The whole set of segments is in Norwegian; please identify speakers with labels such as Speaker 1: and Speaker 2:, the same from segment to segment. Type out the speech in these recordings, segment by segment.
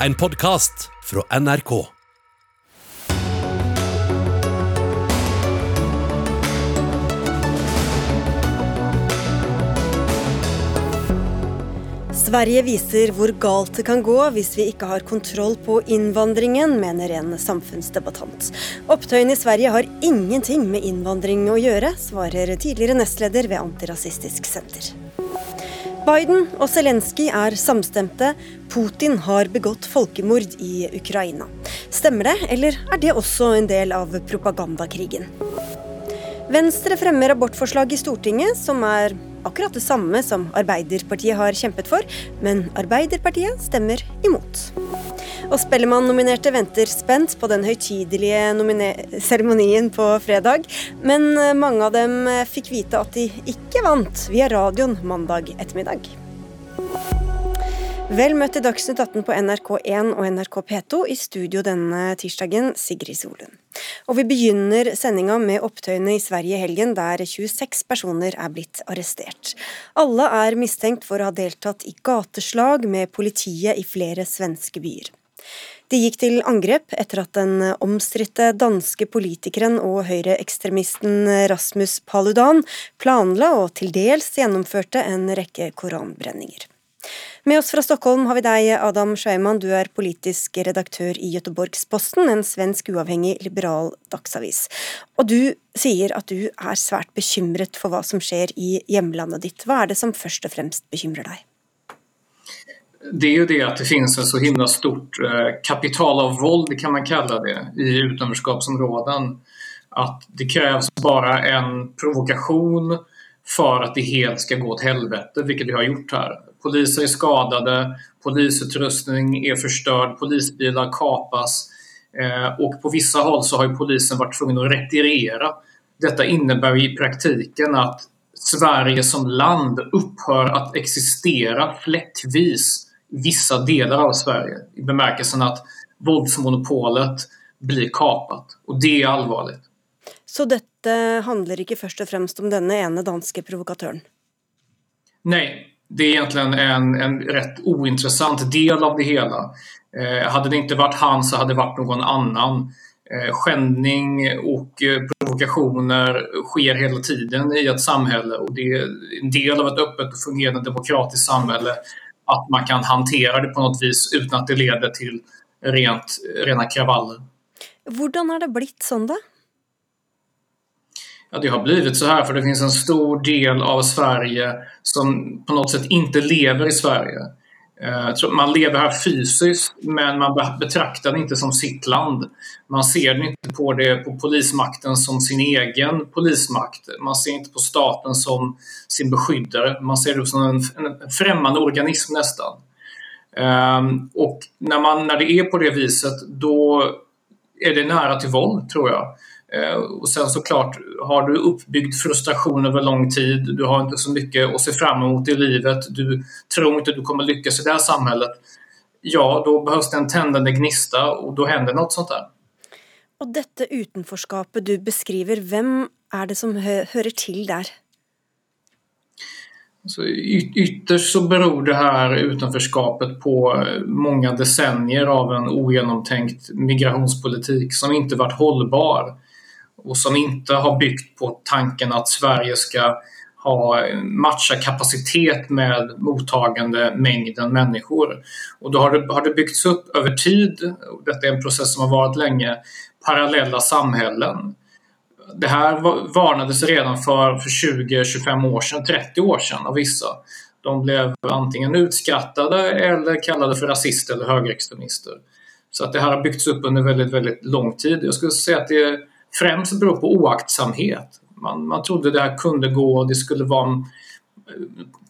Speaker 1: en podkast fra NRK.
Speaker 2: Sverige viser hvor galt det kan gå hvis vi ikke har kontroll på innvandringen, mener en samfunnsdebattant. Opptøyene i Sverige har ingenting med innvandring å gjøre, svarer tidligere nestleder ved Antirasistisk Senter. Biden og Zelenskyj er samstemte. Putin har begått folkemord i Ukraina. Stemmer det, eller er det også en del av propagandakrigen? Venstre fremmer abortforslag i Stortinget som er akkurat det samme som Arbeiderpartiet har kjempet for, men Arbeiderpartiet stemmer imot. Og Spellemann-nominerte venter spent på den høytidelige seremonien på fredag, men mange av dem fikk vite at de ikke vant via radioen mandag ettermiddag. Vel møtt til Dagsnytt 18 på NRK1 og NRK P2. I studio denne tirsdagen, Sigrid Solund. Og vi begynner sendinga med opptøyene i Sverige i helgen, der 26 personer er blitt arrestert. Alle er mistenkt for å ha deltatt i gateslag med politiet i flere svenske byer. De gikk til angrep etter at den omstridte danske politikeren og høyreekstremisten Rasmus Paludan planla og til dels gjennomførte en rekke koranbrenninger. Med oss fra Stockholm har vi deg, Adam Scheiman. Du er politisk redaktør i Göteborgsposten, en svensk uavhengig liberal dagsavis. Og du sier at du er svært bekymret for hva som skjer i hjemlandet ditt. Hva er det som først og fremst bekymrer deg?
Speaker 3: Det er jo det at det finnes ett så himla stort eh, kapital av våld kan man kalla det, i utanförskapsområden. At det kreves bare en provokation for at det helt skal gå åt helvete, vilket vi har gjort her. Poliser är skadade, polisutrustning är förstörd, polisbilar kapas eh, och på vissa håll så har polisen varit tvungen att retirera. Detta innebär i praktiken att Sverige som land upphör att existera fläckvis vissa delar av Sverige i bemärkelsen att våldsmonopolet blir kapat och det är allvarligt.
Speaker 2: Så dette handler ikke først og fremst om denne ene danske provokatøren?
Speaker 3: Nej, det är egentligen en, en rätt ointressant del av det hela. Eh, hade det inte varit han så hade det varit någon annan. Eh, skändning och eh, provokationer sker hela tiden i ett samhälle och det är en del av ett öppet och fungerande demokratiskt samhälle att man kan hantera det på något vis utan att det leder till rent, rena kravaller.
Speaker 2: Hvordan har det blitt sånn, da?
Speaker 3: Ja, det har blivit så här för det finns en stor del av Sverige som på något sätt inte lever i Sverige. Eh, man lever här fysiskt men man betraktar det inte som sitt land. Man ser inte på det på polismakten som sin egen polismakt. Man ser inte på staten som sin beskyddare. Man ser det som en, en främmande organism nästan. Um, och när, man, när det är på det viset då är det nära till våld tror jag. Eh, och sen såklart, har du uppbyggd frustration över lång tid, du har inte så mycket att se fram emot i livet, du tror inte du kommer lyckas i det här samhället. Ja, då behövs det en tändande gnista och då händer något sånt där.
Speaker 2: Og dette utenforskapet du beskriver, hvem er det som hör, hører til der?
Speaker 3: Så ytterst så beror det här utanförskapet på många decennier av en ogenomtänkt migrationspolitik som inte varit hållbar och som inte har byggt på tanken att Sverige ska ha matcha kapacitet med mottagande mängden människor. Och då har det, har det byggts upp över tid, detta är en process som har varit länge, parallella samhällen. Det här varnades redan för, för 20-25 år sedan, 30 år sedan av vissa. De blev antingen utskrattade eller kallade för rasister eller högerextremister. Så att det här har byggts upp under väldigt, väldigt lång tid. Jag skulle säga att det främst beror på oaktsamhet. Man, man trodde det här kunde gå, det skulle vara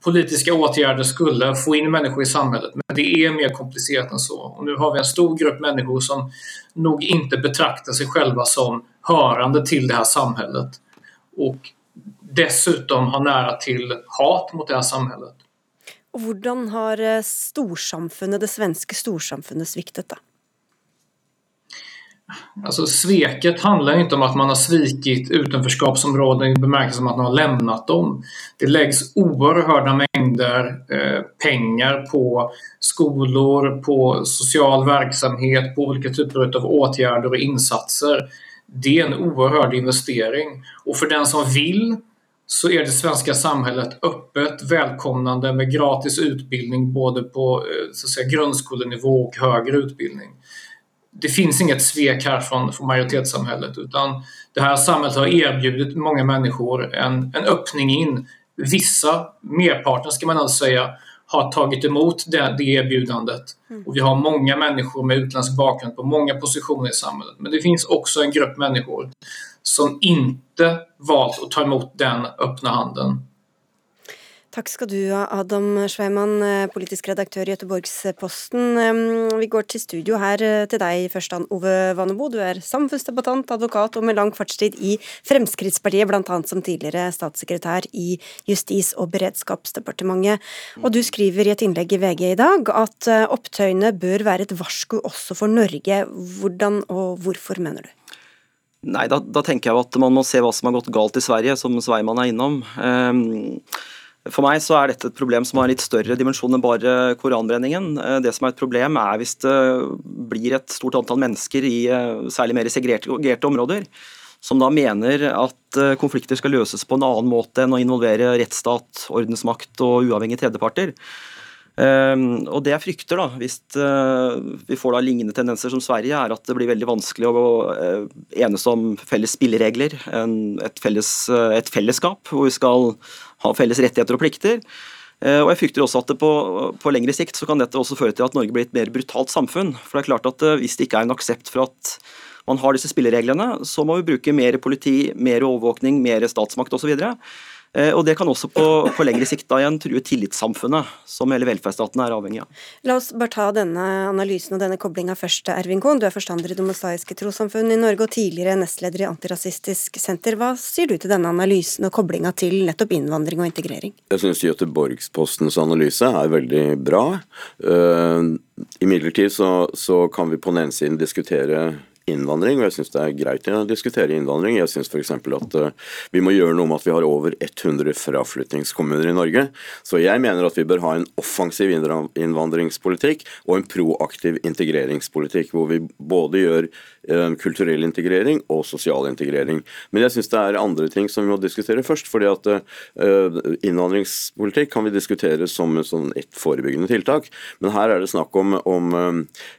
Speaker 3: politiska åtgärder skulle få in människor i samhället. Men det är mer komplicerat än så. Och nu har vi en stor grupp människor som nog inte betraktar sig själva som hörande till det här samhället. Och dessutom har nära till hat mot det här samhället.
Speaker 2: Og hvordan har eh, storsamfunnet, det svenske storsamfunnet sviktet, da?
Speaker 3: Alltså sveket handlar inte om att man har svikit utanförskapsområden i bemärkelsen att man har lämnat dem. Det läggs oerhörda mängder eh, pengar på skolor, på social verksamhet, på olika typer av åtgärder och insatser. Det är en oerhörd investering och för den som vill så är det svenska samhället öppet, välkomnande med gratis utbildning både på eh, så säga, grundskolenivå och högre utbildning det finns inget svek här från, från majoritetssamhället utan det här samhället har erbjudit många människor en, en öppning in. Vissa, merparten ska man alltså säga, har tagit emot det, det erbjudandet. Mm. Och vi har många människor med utländsk bakgrund på många positioner i samhället. Men det finns också en grupp människor som inte valt att ta emot den öppna handen.
Speaker 2: Takk skal du ha, Adam Schweiman, eh, politisk redaktør i Göteborgsposten. Vi går til studio her eh, til deg først, Ove Vanebo. Du er samfunnsdebattant, advokat og med lang fartstid i Fremskrittspartiet, bl.a. som tidligere statssekretær i Justis- og beredskapsdepartementet. Og du skriver i et innlegg i VG i dag at eh, opptøyene bør være et varsku også for Norge. Hvordan og hvorfor, mener du?
Speaker 4: Nei, da, da, tenker jeg at man må se hva som har gått galt i Sverige, som Sveiman er innom. Um, for meg så er dette et problem som har en litt større dimensjon enn bare koranbrenningen. Eh, det som er et problem er hvis det blir et stort antall mennesker i eh, særlig mer segregerte områder, som da mener at eh, konflikter skal løses på en annen måte enn å involvere rettsstat, ordensmakt og uavhengige tredjeparter. Og Det jeg frykter, da, hvis vi får da lignende tendenser som Sverige, er at det blir veldig vanskelig å enes om felles spilleregler, et, felles, et, fellesskap hvor vi skal ha felles rettigheter og plikter. og Jeg frykter også at på, på, lengre sikt så kan dette også føre til at Norge blir et mer brutalt samfunn. For det er klart at Hvis det ikke er en aksept for at man har disse spillereglene, så må vi bruke mer politi, mer overvåkning, mer statsmakt osv. Eh, og Det kan også på, på lengre sikt da igjen true tillitssamfunnet, som hele velferdsstaten er avhengig av.
Speaker 2: La oss bare ta denne analysen og denne koblinga først, Ervin Kohn. Du er forstander i Det mosaiske trossamfunn i Norge og tidligere nestleder i Antirasistisk Senter. Hva sier du til denne analysen og koblinga til nettopp innvandring og integrering?
Speaker 5: Jeg syns Göteborgspostens analyse er veldig bra. Uh, Imidlertid så, så kan vi på den ene siden diskutere innvandring, og jeg syns det er greit å diskutere innvandring. Jeg syns f.eks. at uh, vi må gjøre noe med at vi har over 100 fraflyttingskommuner i Norge. Så jeg mener at vi bør ha en offensiv innvandringspolitikk og en proaktiv integreringspolitikk, hvor vi både gjør uh, kulturell integrering og sosial integrering. Men jeg syns det er andre ting som vi må diskutere først. fordi at uh, innvandringspolitikk kan vi diskutere som sånn et forebyggende tiltak, men her er det snakk om, om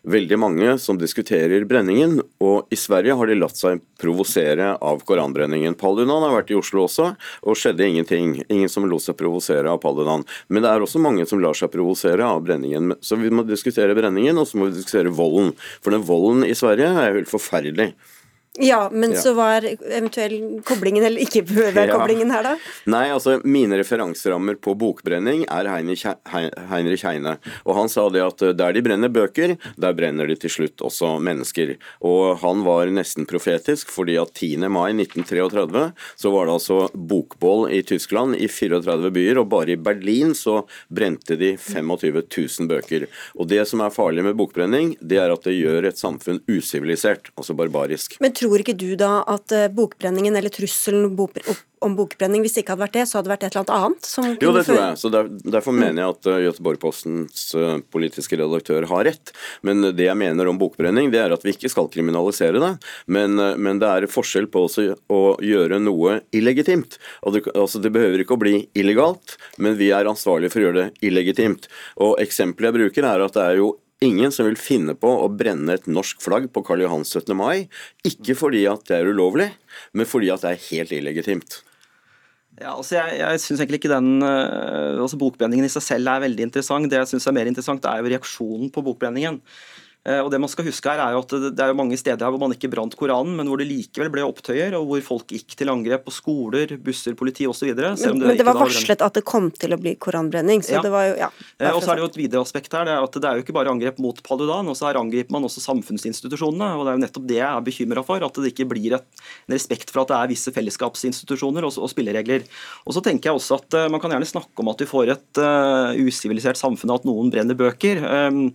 Speaker 5: veldig mange som diskuterer brenningen og I Sverige har de latt seg provosere av koranbrenningen. Paludan har vært i Oslo også, og skjedde ingenting. Ingen som lot seg provosere av Paludan. Men det er også mange som lar seg provosere av brenningen. Så vi må diskutere brenningen, og så må vi diskutere volden. For den volden i Sverige er helt forferdelig.
Speaker 2: Ja, men ja. så var eventuell koblingen, eller ikke være koblingen her, da?
Speaker 5: Nei, altså mine referanserammer på bokbrenning er Heinrich Heine. Og han sa det at eh, der de brenner bøker, der brenner de til slutt også mennesker. Og han var nesten profetisk, fordi at 10. mai 1933 så var det altså bokbål i Tyskland i 34 byer, og bare i Berlin så brente de 25 000 bøker. Og det som er farlig med bokbrenning, det er at det gjør et samfunn usivilisert, altså barbarisk.
Speaker 2: Men tror tror ikke du da at eh, bokbrenningen eller trusselen om bokbrenning, hvis det ikke hadde vært det, så hadde det vært et eller annet annet?
Speaker 5: jo, det tror jeg. så der, Derfor mm. mener jeg at uh, Göteborg-Postens uh, politiske redaktør har rett. Men det jeg mener om bokbrenning, det er at vi ikke skal kriminalisere det. Men, men det er forskjell på å gjøre noe illegitimt. Det, altså, det behøver ikke å bli illegalt, men vi er ansvarlige for å gjøre det illegitimt. Og Eksempelet jeg bruker, er at det er jo ingen som vil finne på å brenne et norsk flagg på Karl Johans 17. mai. Ikke fordi at det er ulovlig, men fordi at det er helt illegitimt.
Speaker 4: Ja, altså jeg, jeg synes egentlig ikke den, uh, altså Bokbrenningen i seg selv er veldig interessant. Det jeg synes er mer interessant, er jo reaksjonen på bokbrenningen. Eh, og det man skal huske her er jo at Det er jo mange steder her hvor man ikke brant Koranen, men hvor det likevel ble opptøyer, og hvor folk gikk til angrep på skoler, busser, politi osv.
Speaker 2: Men, men det var varslet at det kom til å bli koranbrenning. så ja. det var jo, ja.
Speaker 4: Eh, og så er det jo et videre aspekt her, det er at det er jo ikke bare angrep mot Paludan, og så her angriper man også samfunnsinstitusjonene. og Det er jo nettopp det jeg er bekymra for, at det ikke blir et, en respekt for at det er visse fellesskapsinstitusjoner og, og, spilleregler. Og så tenker jeg også at uh, Man kan gjerne snakke om at vi får et uh, usivilisert samfunn, at noen brenner bøker. Um,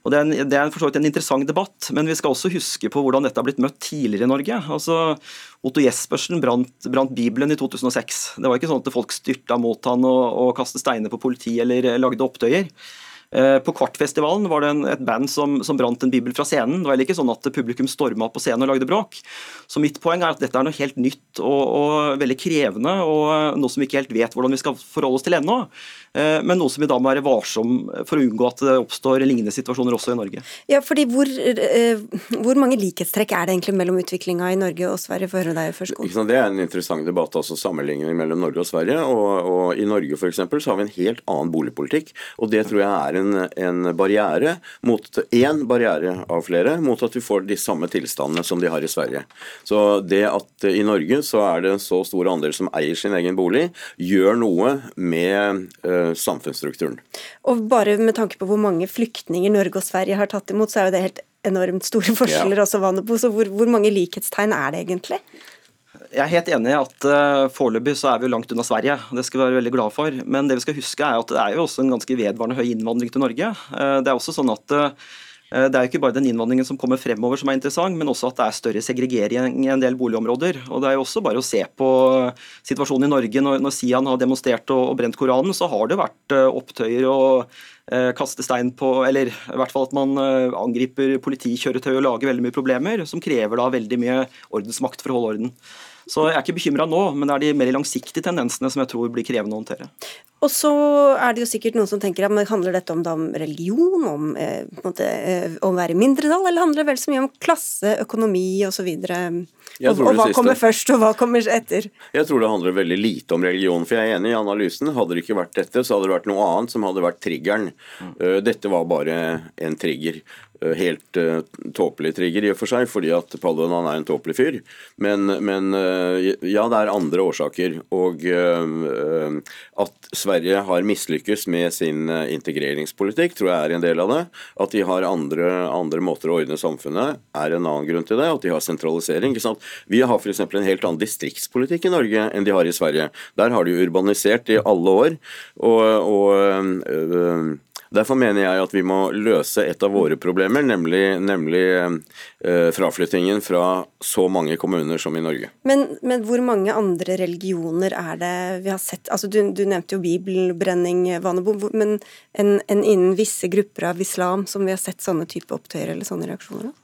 Speaker 4: Og Det er, en, det er for en interessant debatt, men vi skal også huske på hvordan dette har blitt møtt tidligere i Norge. Altså, Otto Jespersen brant, brant, Bibelen i 2006. Det var ikke sånn at folk styrta mot han og, og kastet steiner på politi eller lagde opptøyer. Eh, på Kvartfestivalen var det en, et band som, som brant en bibel fra scenen. Det var ikke sånn at publikum storma på scenen og lagde bråk. Så mitt poeng er at dette er noe helt nytt og, og veldig krevende, og noe som vi ikke helt vet hvordan vi skal forholde oss til ennå. Eh, men noe som vi da må være varsom for å unngå at det oppstår lignende situasjoner også i Norge.
Speaker 2: Ja, fordi Hvor, eh, hvor mange likhetstrekk er det egentlig mellom utviklinga i Norge og Sverige? for deg først?
Speaker 5: Det er en interessant debatt, altså sammenligning mellom Norge og Sverige. Og, og I Norge for eksempel, så har vi en helt annen boligpolitikk. og Det tror jeg er en, en barriere mot én barriere av flere mot at vi får de samme tilstandene som de har i Sverige. Så det at i Norge så er det en så stor andel som eier sin egen bolig, gjør noe med uh, samfunnsstrukturen.
Speaker 2: Og bare med tanke på hvor mange flyktninger Norge og Sverige har tatt imot, så er jo det helt enormt store forskjeller ja. også, på, Så hvor, hvor mange likhetstegn er det egentlig?
Speaker 4: Jeg er helt enig i at uh, foreløpig så er vi langt unna Sverige. Det skal vi være veldig glad for. Men det vi skal huske er at det er jo også en ganske vedvarende høy innvandring til Norge. Uh, det er også sånn at uh, det er jo ikke bare den innvandringen som kommer fremover som er interessant, men også at det er større segregering i en del boligområder. Og Det er jo også bare å se på situasjonen i Norge. Når, når Sian har demonstrert og, og, brent Koranen, så har det vært opptøyer og eh, kaste stein på Eller i hvert fall at man eh, angriper politikjøretøy og lager veldig mye problemer, som krever da veldig mye ordensmakt for å holde orden. Så jeg er ikke bekymra nå, men det er de mer langsiktige tendensene som jeg tror blir krevende å håndtere.
Speaker 2: Og så er det jo sikkert noen som tenker at handler dette om, om religion, om, eh, måte, eh, å være mindretall, eller handler det vel så mye om klasse, økonomi osv.? Og, og, og hva kommer først, og hva kommer etter?
Speaker 5: Jeg tror det handler veldig lite om religion, for jeg er enig i analysen. Hadde det ikke vært dette, så hadde det vært noe annet som hadde vært triggeren. Mm. Uh, dette var bare en trigger. Eh, helt uh, tåpelig trigger i og for seg, fordi at Paludan er en tåpelig fyr. Men, men uh, ja, det er andre årsaker. Og uh, at Sverige har mislykkes med sin integreringspolitikk, tror jeg er en del av det. At de har andre, andre måter å ordne samfunnet, er en annen grunn til det. At de har sentralisering. ikke sant? Vi har f.eks. en helt annen distriktspolitikk i Norge enn de har i Sverige. Der har de urbanisert i alle år. og, og Derfor mener jeg at vi må løse et av våre problemer, nemlig, nemlig eh, fraflyttingen fra så mange kommuner som i Norge.
Speaker 2: Men, men, hvor mange andre religioner er det vi har sett? Altså, du, du nevnte jo bibelbrenning, Vanebo, men en, en innen visse grupper av islam som vi har sett sånne type opptøyer eller sånne reaksjoner? Da?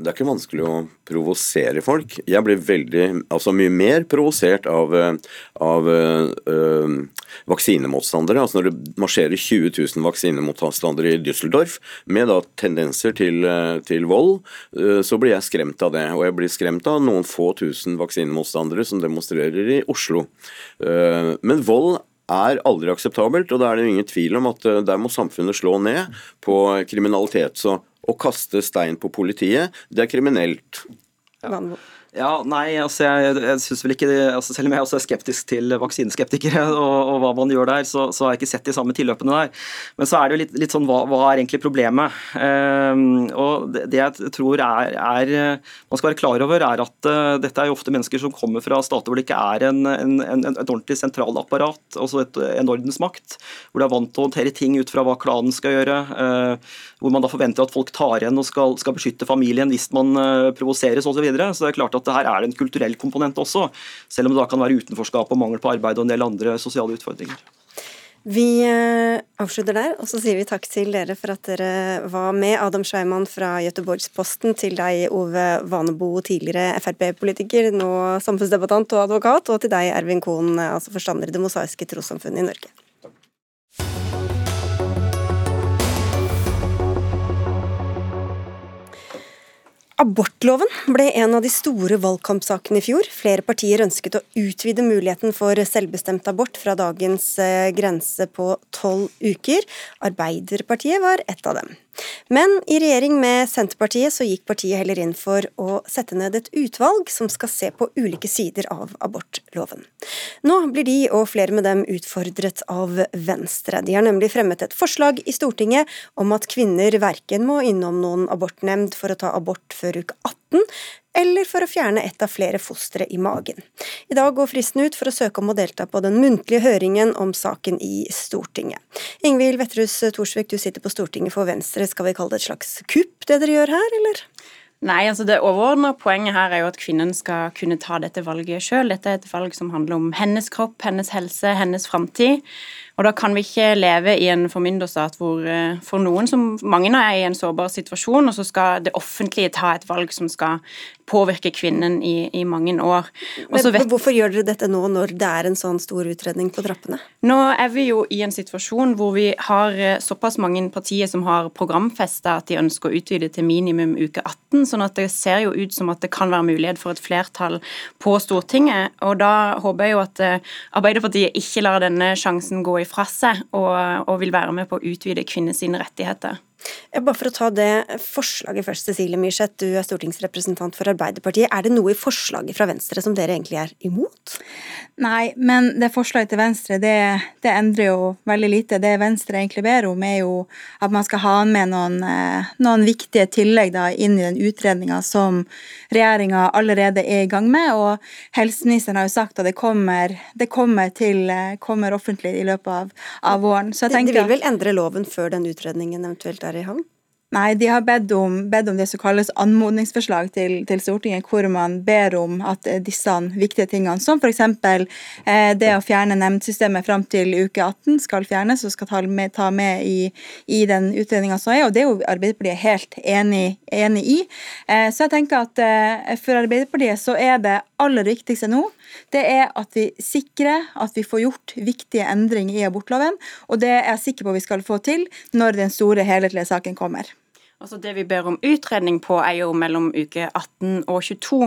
Speaker 5: Det er ikke vanskelig å provosere folk. Jeg blir veldig, altså mye mer provosert av, eh, av øh, vaksinemotstandere. Altså når det marsjerer 20 000 vaksinemotstandere i Düsseldorf med da tendenser til, til vold, øh, så blir jeg skremt av det. Og jeg blir skremt av noen få tusen vaksinemotstandere som demonstrerer i Oslo. Uh, men vold er aldri akseptabelt, og da er det ingen tvil om at der må samfunnet slå ned på kriminalitet. Så å kaste stein på politiet, det er kriminelt.
Speaker 4: Ja. Ja, nei, altså jeg, jeg synes vel ikke altså Selv om jeg også er skeptisk til vaksineskeptikere og, og hva man gjør der, så, så, har jeg ikke sett de samme tilløpene der. Men så er det jo litt, litt sånn hva, hva, er egentlig problemet? Um, og det, det, jeg tror er, er, man skal være klar over, er at uh, dette er jo ofte mennesker som kommer fra stater hvor det ikke er en, en, en, et ordentlig sentralapparat, altså et, en ordensmakt, hvor de er vant til å håndtere ting ut fra hva klanen skal gjøre, uh, hvor man da forventer at folk tar igjen og skal, skal beskytte familien hvis man uh, provoseres osv. Så, videre. så det er klart at at her er det en kulturell komponent også, selv om det da kan være utenforskap og mangel på arbeid og en del andre sosiale utfordringer.
Speaker 2: Vi eh, avslutter der, og så sier vi takk til dere for at dere var med. Adam Scheimann fra Göteborgsposten, til deg Ove Vanebo, tidligere Frp-politiker, nå samfunnsdebattant og advokat, og til deg Ervin Kohn, altså forstander i Det mosaiske trossamfunnet i Norge. Abortloven ble en av de store valgkampsakene i fjor. Flere partier ønsket å utvide muligheten for selvbestemt abort fra dagens eh, grense på tolv uker. Arbeiderpartiet var et av dem. Men i regjering med Senterpartiet så gikk partiet heller inn for å sette ned et utvalg som skal se på ulike sider av abortloven. Nå blir de og flere med dem utfordret av Venstre. De har nemlig fremmet et forslag i Stortinget om at kvinner verken må innom noen abortnemnd for å ta abort før uke 18, eller for å fjerne et av flere fostre i magen. I dag går fristen ut for å søke om å delta på den muntlige høringen om saken i Stortinget. Ingvild Wetterhus Thorsvik, du sitter på Stortinget for Venstre. Skal vi kalle det et slags kupp, det dere gjør her, eller?
Speaker 6: Nei, altså Det overordnede poenget her er jo at kvinnen skal kunne ta dette valget sjøl. Dette er et valg som handler om hennes kropp, hennes helse, hennes framtid. Og da kan vi ikke leve i en formynderstat hvor eh, for noen som mange er i en sårbar situasjon, og så skal det offentlige ta et valg som skal påvirke kvinnen i, i mange år.
Speaker 2: Men, hvorfor gjør dere dette nå, når det er en sånn stor utredning på trappene?
Speaker 6: Nå er vi jo i en situasjon hvor vi har eh, såpass mange partier som har programfesta at de ønsker å utvide til minimum uke 18, sånn at det ser jo ut som at det kan være mulighet for et flertall på Stortinget. Og da håper jeg jo at eh, Arbeiderpartiet ikke lar denne sjansen gå ifra seg, og, og vil være med på å utvide kvinners rettigheter.
Speaker 2: Bare for å ta det forslaget først, Cecilie Myrseth, du er stortingsrepresentant for Arbeiderpartiet. Er det noe i forslaget fra Venstre som dere egentlig er imot?
Speaker 7: Nei, men det forslaget til Venstre det, det endrer jo veldig lite. Det Venstre egentlig ber om, er jo at man skal ha med noen, eh, noen viktige tillegg da, inn i den utredninga som regjeringa allerede er i gang med. Og helseministeren har jo sagt at det kommer, det kommer, til, eh, kommer offentlig i løpet av, av våren.
Speaker 2: Så jeg tenker, de vil vel endre loven før den utredningen eventuelt er er i havn?
Speaker 7: Nei, de har bedt om, bedt om, det som kalles anmodningsforslag til, til, Stortinget, hvor man ber om at disse viktige tingene, som f.eks. Eh, det å fjerne nemndsystemet fram til uke 18, skal fjernes og skal ta med, ta med i, i, den utredninga som er. og Det er jo Arbeiderpartiet helt enig, enig i. Eh, så jeg tenker at eh, for Arbeiderpartiet så er det aller viktigste nå det er at vi sikrer at vi får gjort viktige endringer i abortloven. Og det er jeg sikker på vi skal få til når den store helhetlige saken kommer.
Speaker 6: Altså Det vi ber om utredning på, er jo mellom uke 18 og 22.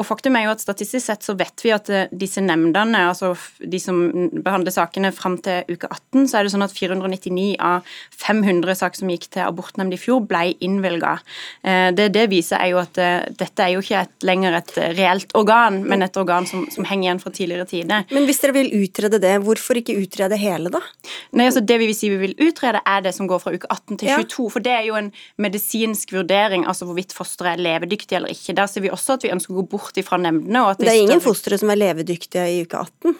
Speaker 6: Og faktum er jo at Statistisk sett så vet vi at eh, disse nemndene, altså de som behandler sakene fram til uke 18, så er det sånn at 499 av 500 saker som gikk til abortnemnd i fjor, ble innvilga. Eh, det det viser, er jo at eh, dette er jo ikke et, lenger et reelt organ, men et organ som, som, henger igjen fra tidligere tider.
Speaker 2: Men hvis dere vil utrede det, hvorfor ikke utrede hele, da?
Speaker 6: Nei, altså Det vi vil si vi vil utrede, er det som går fra uke 18 til 22. Ja. For det er jo en medisin medisinsk vurdering, altså hvorvidt fosteret er levedyktig eller ikke. Der ser vi også at vi ønsker å gå bort ifra nemndene.
Speaker 2: det er ingen fostre som er levedyktige i uke 18?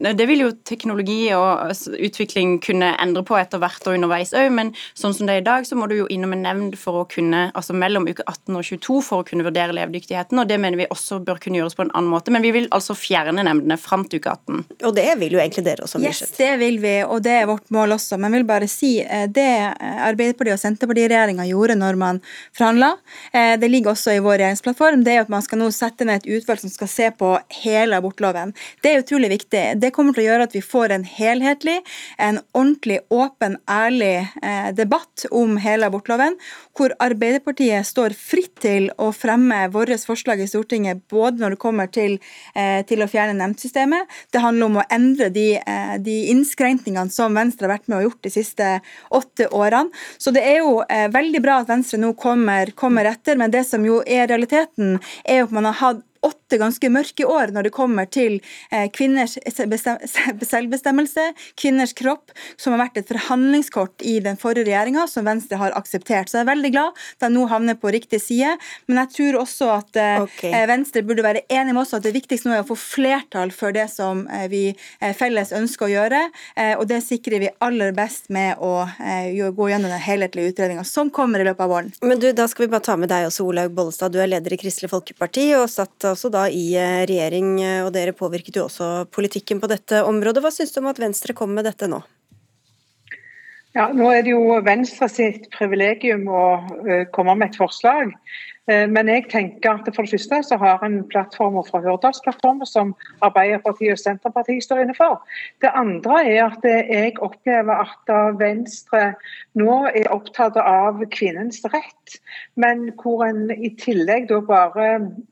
Speaker 6: Det vil jo teknologi og altså, utvikling kunne endre på etter hvert og underveis òg, men sånn som det er i dag, så må du jo innom en nemnd for å kunne, altså mellom uke 18 og 22 for å kunne vurdere levedyktigheten, og det mener vi også bør kunne gjøres på en annen måte. Men vi vil altså fjerne nemndene fram til uke 18.
Speaker 2: Og det vil jo egentlig dere også,
Speaker 7: Yes, det vil vi, og det er vårt mål også. Men jeg vil bare si eh, det Arbeiderpartiet og Senterpartiet-regjeringa gjorde når man forhandla, eh, det ligger også i vår regjeringsplattform, det er at man skal nå sette ned et utvalg som skal se på hele abortloven. Det er utrolig viktig. Det det kommer til å gjøre at vi får en helhetlig, en ordentlig, åpen, ærlig eh, debatt om hele abortloven, hvor Arbeiderpartiet står fritt til å fremme våre forslag i Stortinget, både når det kommer til, eh, til å fjerne nemndsystemet, det handler om å endre de, eh, de innskrenkningene som Venstre har vært med og gjort de siste åtte årene. Så det er jo veldig bra at Venstre nå kommer, kommer etter, men det som jo er realiteten, er at man har hatt åtte ganske mørke år når det kommer til eh, kvinners selvbestemmelse, kvinners kropp, som har vært et forhandlingskort i den forrige regjeringa, som Venstre har akseptert. Så jeg er veldig glad at jeg nå havner på riktig side. Men jeg tror også at eh, okay. Venstre burde være enig med oss at det viktigste nå er å få flertall for det som eh, vi felles ønsker å gjøre. Og det sikrer vi aller best med å gå gjennom den helhetlige utredninga som kommer i løpet av våren.
Speaker 2: Men du, Da skal vi bare ta med deg også, Olaug Bollestad. Du er leder i Kristelig Folkeparti og satt også da i eh, regjering, eh, og dere påvirket jo også politikken på dette området. Hva syns du om at Venstre kom med dette nå?
Speaker 8: Ja, Nå er det jo Venstre sitt privilegium å uh, komme med et forslag. Uh, men jeg tenker at for det første så har en plattformer fra Hurdalsplattformen som Arbeiderpartiet og Senterpartiet står inne for. Det andre er at jeg opplever at Venstre nå er opptatt av kvinnens rett, men hvor en i tillegg da bare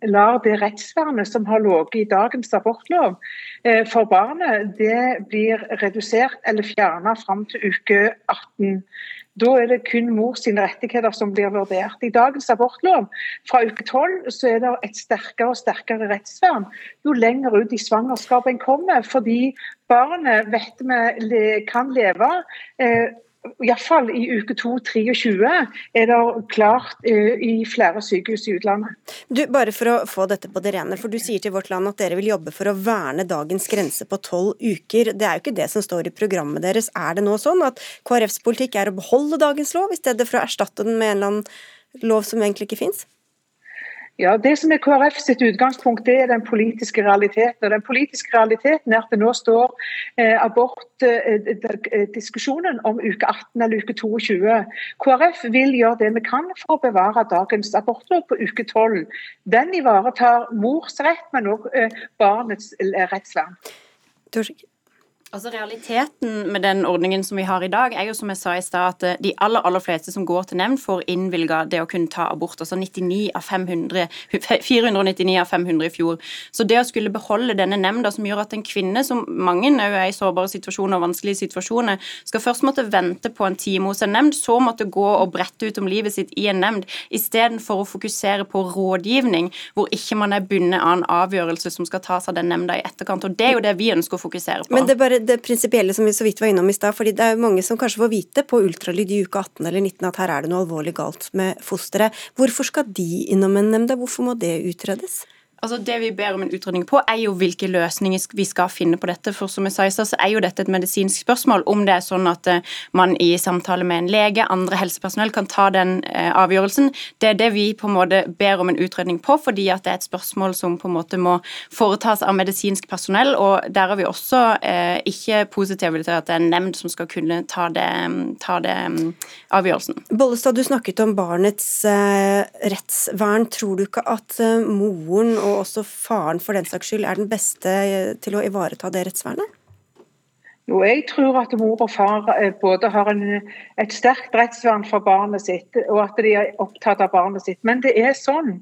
Speaker 8: lar det rettsvernet som har ligget i dagens abortlov uh, for barnet, det blir redusert eller fjernet fram til uke 18. Da er det kun mors rettigheter som blir vurdert. I dagens abortlov fra uke 12 så er det et sterkere og sterkere rettsvern jo lenger ut i svangerskapet en kommer. Fordi barnet vet vi kan leve eh, Iallfall i uke 2-23 er det klart uh, i flere sykehus i utlandet.
Speaker 2: Du, bare for å få dette på det rene, for du sier til Vårt Land at dere vil jobbe for å verne dagens grense på tolv uker. Det er jo ikke det som står i programmet deres. Er det nå sånn at KrFs politikk er å beholde dagens lov, i stedet for å erstatte den med en eller annen lov som egentlig ikke fins?
Speaker 8: Ja, Det som er KrF sitt utgangspunkt, det er den politiske realiteten. Og Den politiske realiteten er at det nå står eh, abortdiskusjonen eh, om uke 18 eller uke 22. KrF vil gjøre det vi kan for å bevare dagens abortlov på uke 12. Den ivaretar mors rett, men også eh, barnets rettsvern.
Speaker 6: Altså Realiteten med den ordningen som vi har i dag, er jo som jeg sa i stad, at eh, de aller aller fleste som går til nemnd, får innvilga det å kunne ta abort. Altså 99 av 500, 499 av 500 i fjor. Så det å skulle beholde denne nemnda, som gjør at en kvinne, som mange er i sårbare situasjoner og vanskelige situasjoner, skal først måtte vente på en time hos en nemnd, så måtte gå og brette ut om livet sitt i en nemnd, istedenfor å fokusere på rådgivning, hvor ikke man er bundet av en avgjørelse som skal tas av den nemnda i etterkant. Og Det er jo det vi ønsker å fokusere på.
Speaker 2: Men det bare det prinsipielle som vi så vidt var innom i stad. fordi det er jo mange som kanskje får vite på ultralyd i uke 18 eller 19 at her er det noe alvorlig galt med fosteret. Hvorfor skal de innom en nemnd? Hvorfor må det utredes?
Speaker 6: Altså Det vi ber om en utredning på, er jo hvilke løsninger vi skal finne på dette. For som jeg sa i stad, så er jo dette et medisinsk spørsmål. Om det er sånn at eh, man i samtale med en lege, andre helsepersonell, kan ta den eh, avgjørelsen. Det er det vi på en måte ber om en utredning på, fordi at det er et spørsmål som på en måte må foretas av medisinsk personell. Og der er vi også eh, ikke positive til at det er en nemnd som skal kunne ta det, ta det mm, avgjørelsen.
Speaker 2: Bollestad, du snakket om barnets eh, rettsvern. Tror du ikke at eh, moren og og også faren for den saks skyld, er den beste eh, til å ivareta det rettsvernet?
Speaker 8: Jo, jeg tror at mor og far eh, både har en, et sterkt rettsvern for barnet sitt, og at de er opptatt av barnet sitt. Men det er sånn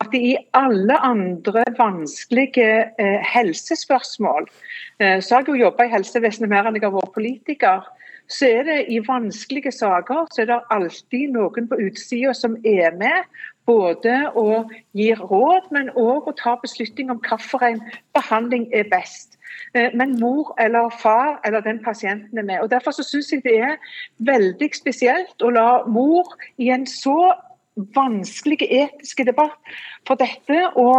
Speaker 8: at i alle andre vanskelige eh, helsespørsmål eh, Så har jeg jo jobba i helsevesenet mer enn jeg har vært politiker. Så er det i vanskelige saker så er det alltid noen på utsida som er med både å gi råd, men òg å ta beslutning om hvilken behandling er best. Eh, men mor eller far eller den pasienten er med. Og Derfor så syns jeg det er veldig spesielt å la mor i en så vanskelig etisk debatt for dette å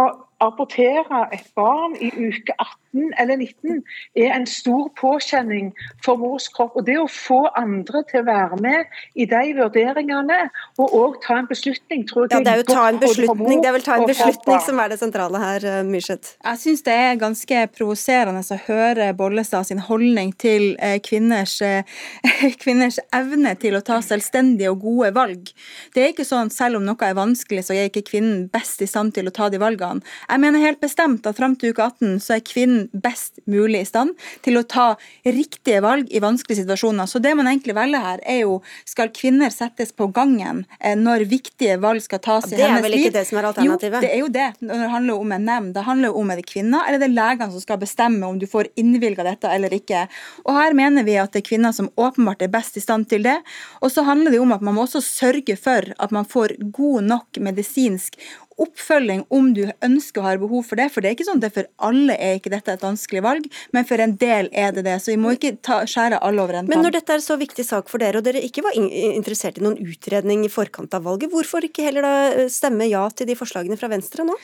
Speaker 8: abortere et barn i uke 18 eller 19 er en stor påkjenning for mors kropp. Og Det å få andre til å være med i de vurderingene, og òg ta en beslutning, tror
Speaker 2: jeg ja, det er jo ta en beslutning, Det er vel ta en beslutning som er det sentrale her, eh, Myrseth?
Speaker 7: Jeg syns det er ganske provoserende å høre Bollestad sin holdning til eh, kvinners, eh, kvinners evne til å ta selvstendige og gode valg. Det er ikke sånn selv om noe er vanskelig, så er ikke kvinnen best i stand til å ta de valgene. Jeg mener helt bestemt at fram til uke 18 så er kvinnen best mulig i stand til å ta riktige valg i vanskelige situasjoner. Så det man egentlig velger her, er jo skal kvinner settes på gangen eh, når viktige valg skal tas i hennes liv?
Speaker 2: Det er vel ikke det som er alternativet?
Speaker 7: Jo, det er jo det når det handler om en nemnd. Det handler om er det kvinner eller det er legene som skal bestemme om du får innvilga dette eller ikke. Og her mener vi at det er kvinner som åpenbart er best i stand til det. Og så handler det om at man må også sørge for at man får god nok medisinsk oppfølging om du ønsker og har behov for det. For det er ikke sånn at for alle er ikke dette et vanskelig valg, men for en del er det det. Så vi må ikke ta, skjære alle over en
Speaker 2: kam. Men når dette er så viktig sak for dere, og dere ikke var interessert i noen utredning i forkant av valget, hvorfor ikke heller da stemme ja til de forslagene fra Venstre nå?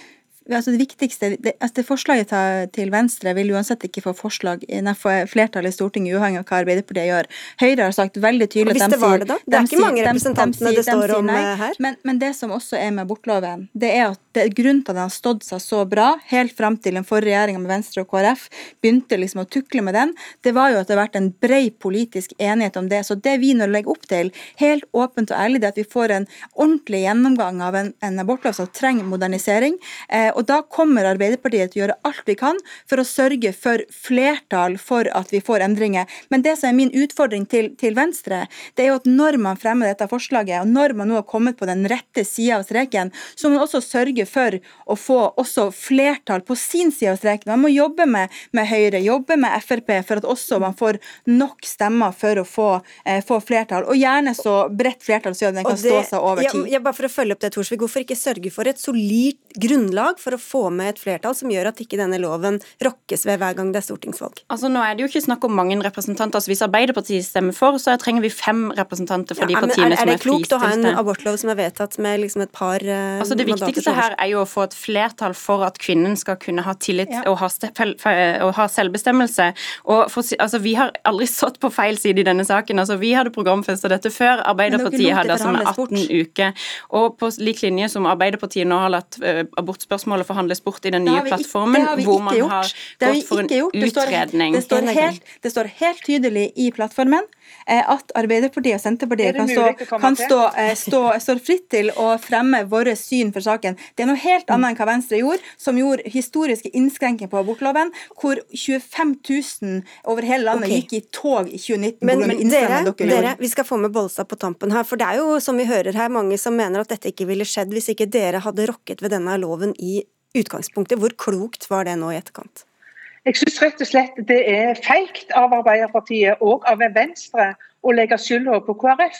Speaker 7: Altså det viktigste, det, altså det Forslaget til Venstre vil uansett ikke få forslag, nei, flertall i Stortinget, uavhengig av hva Arbeiderpartiet gjør. Høyre har sagt veldig tydelig
Speaker 2: Hvis det var det, da? Det er ikke mange representantene det står om her.
Speaker 7: Men, men, det som også er med abortloven, det er at det, grunnen til at den har stått seg så bra, helt fram til den forrige regjeringa med Venstre og KrF begynte liksom å tukle med den, det var jo at det har vært en bred politisk enighet om det. Så det vi nå legger opp til, helt åpent og ærlig, det er at vi får en ordentlig gjennomgang av en, en abortlov som trenger modernisering. Eh, og Da kommer Arbeiderpartiet til å gjøre alt vi kan for å sørge for flertall for at vi får endringer. Men det som er min utfordring til, til Venstre, det er jo at når man fremmer dette forslaget, og når man nå har kommet på den rette sida av streken, så må man også sørge sørge for å få også flertall på sin side av streken. Man må jobbe med, med Høyre, jobbe med Frp for at også man får nok stemmer for å få, eh, få flertall. Og gjerne så bredt flertall så den kan det, stå seg over tid.
Speaker 2: Ja, ja, bare for å følge opp det, Torsvik, Hvorfor ikke sørge for et solid grunnlag for å få med et flertall som gjør at ikke denne loven rokkes ved hver gang det er stortingsvalg?
Speaker 6: Altså Nå er det jo ikke snakk om mange representanter. altså Hvis Arbeiderpartiet stemmer for, så trenger vi fem representanter for ja, de partiene som er, er, er
Speaker 2: det klokt å ha en abortlov som er vedtatt med liksom et par uh,
Speaker 6: altså Det viktigste her er jo å få et flertall for at kvinnen skal kunne ha tillit ja. og, ha og, ha selvbestemmelse. Og for, altså, Vi har aldri stått på feil side i denne saken. altså Vi hadde programfesta dette før. Arbeiderpartiet hadde altså med 18 uker. Og på lik linje som Arbeiderpartiet nå har latt uh, abortspørsmålet forhandles bort i den nye plattformen, hvor man
Speaker 7: gjort.
Speaker 6: har gått for en utredning.
Speaker 7: Det står, helt, det står helt tydelig i plattformen at Arbeiderpartiet og Senterpartiet kan, stå, kan stå, stå, stå, fritt til å fremme våre syn for saken. Det er noe helt annet enn hva Venstre gjorde, som gjorde historiske innskrenkinger på abortloven, hvor 25 000 over hele landet okay. gikk i tog i 2019.
Speaker 2: Men, men dere, dere, vi skal få med Bollestad på tampen her, for det er jo som vi hører her, mange som mener at dette ikke ville skjedd hvis ikke dere hadde rokket ved denne loven i utgangspunktet. Hvor klokt var det nå i etterkant?
Speaker 8: Jeg syns rett og slett det er feigt av Arbeiderpartiet og av Venstre å legge skylda på KrF.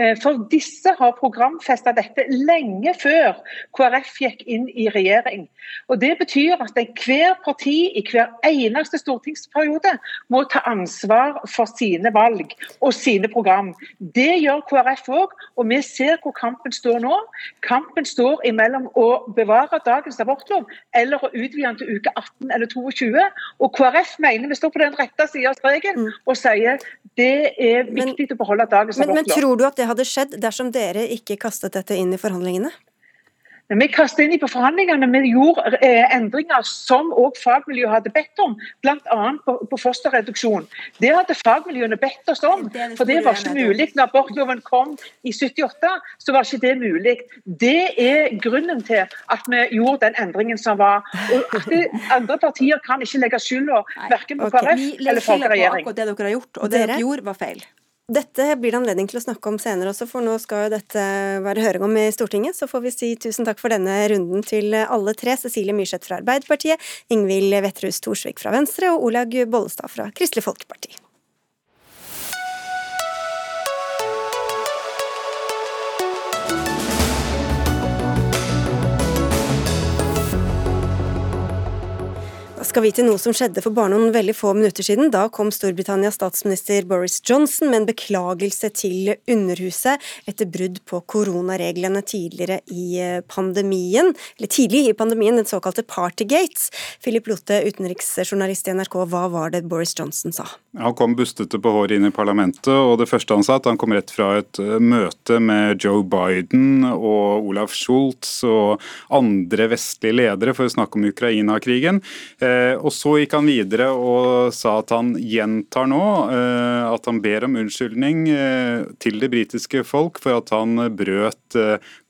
Speaker 8: Eh, for disse har programfesta dette lenge før KrF gikk inn i regjering. Og Det betyr at hver parti i hver eneste stortingsperiode må ta ansvar for sine valg og sine program. Det gjør KrF òg, og vi ser hvor kampen står nå. Kampen står imellom å bevare dagens abortlov eller å utvide den til uke 18 eller 22. Og KrF mener vi står på den rette sida av streken mm. og sier det er viktig men, å beholde dagens.
Speaker 2: Men, men tror du at det hadde skjedd dersom dere ikke kastet dette inn i forhandlingene?
Speaker 8: Vi kastet inn i på forhandlingene, vi gjorde eh, endringer som òg fagmiljøet hadde bedt om, bl.a. På, på fosterreduksjon. Det hadde fagmiljøene bedt oss om, for det var ikke mulig når abortloven kom i 78. så var ikke det mulig. Det er grunnen til at vi gjorde den endringen som var. Og at Andre partier kan ikke legge skylda verken på KrF eller forrige regjering.
Speaker 7: Det dere har gjort, og det dere gjorde, var feil.
Speaker 2: Dette blir det anledning til å snakke om senere også, for nå skal jo dette være høring om i Stortinget. Så får vi si tusen takk for denne runden til alle tre. Cecilie Myrseth fra Arbeiderpartiet, Ingvild Wetterhus Thorsvik fra Venstre og Olaug Bollestad fra Kristelig Folkeparti. Skal vi til noe som skjedde for bare noen veldig få minutter siden. Da kom Storbritannias statsminister Boris Johnson med en beklagelse til Underhuset etter brudd på koronareglene tidligere i eh, pandemien, eller tidlig i pandemien, den såkalte Partygates. Philip Lote, utenriksjournalist i NRK, hva var det Boris Johnson sa?
Speaker 9: Han kom bustete på håret inn i parlamentet, og det første han sa, at han kom rett fra et eh, møte med Joe Biden og Olaf Schultz og andre vestlige ledere for å snakke om Ukraina-krigen. Eh, og Så gikk han videre og sa at han gjentar nå eh, at han ber om unnskyldning eh, til det britiske folk for at han brøt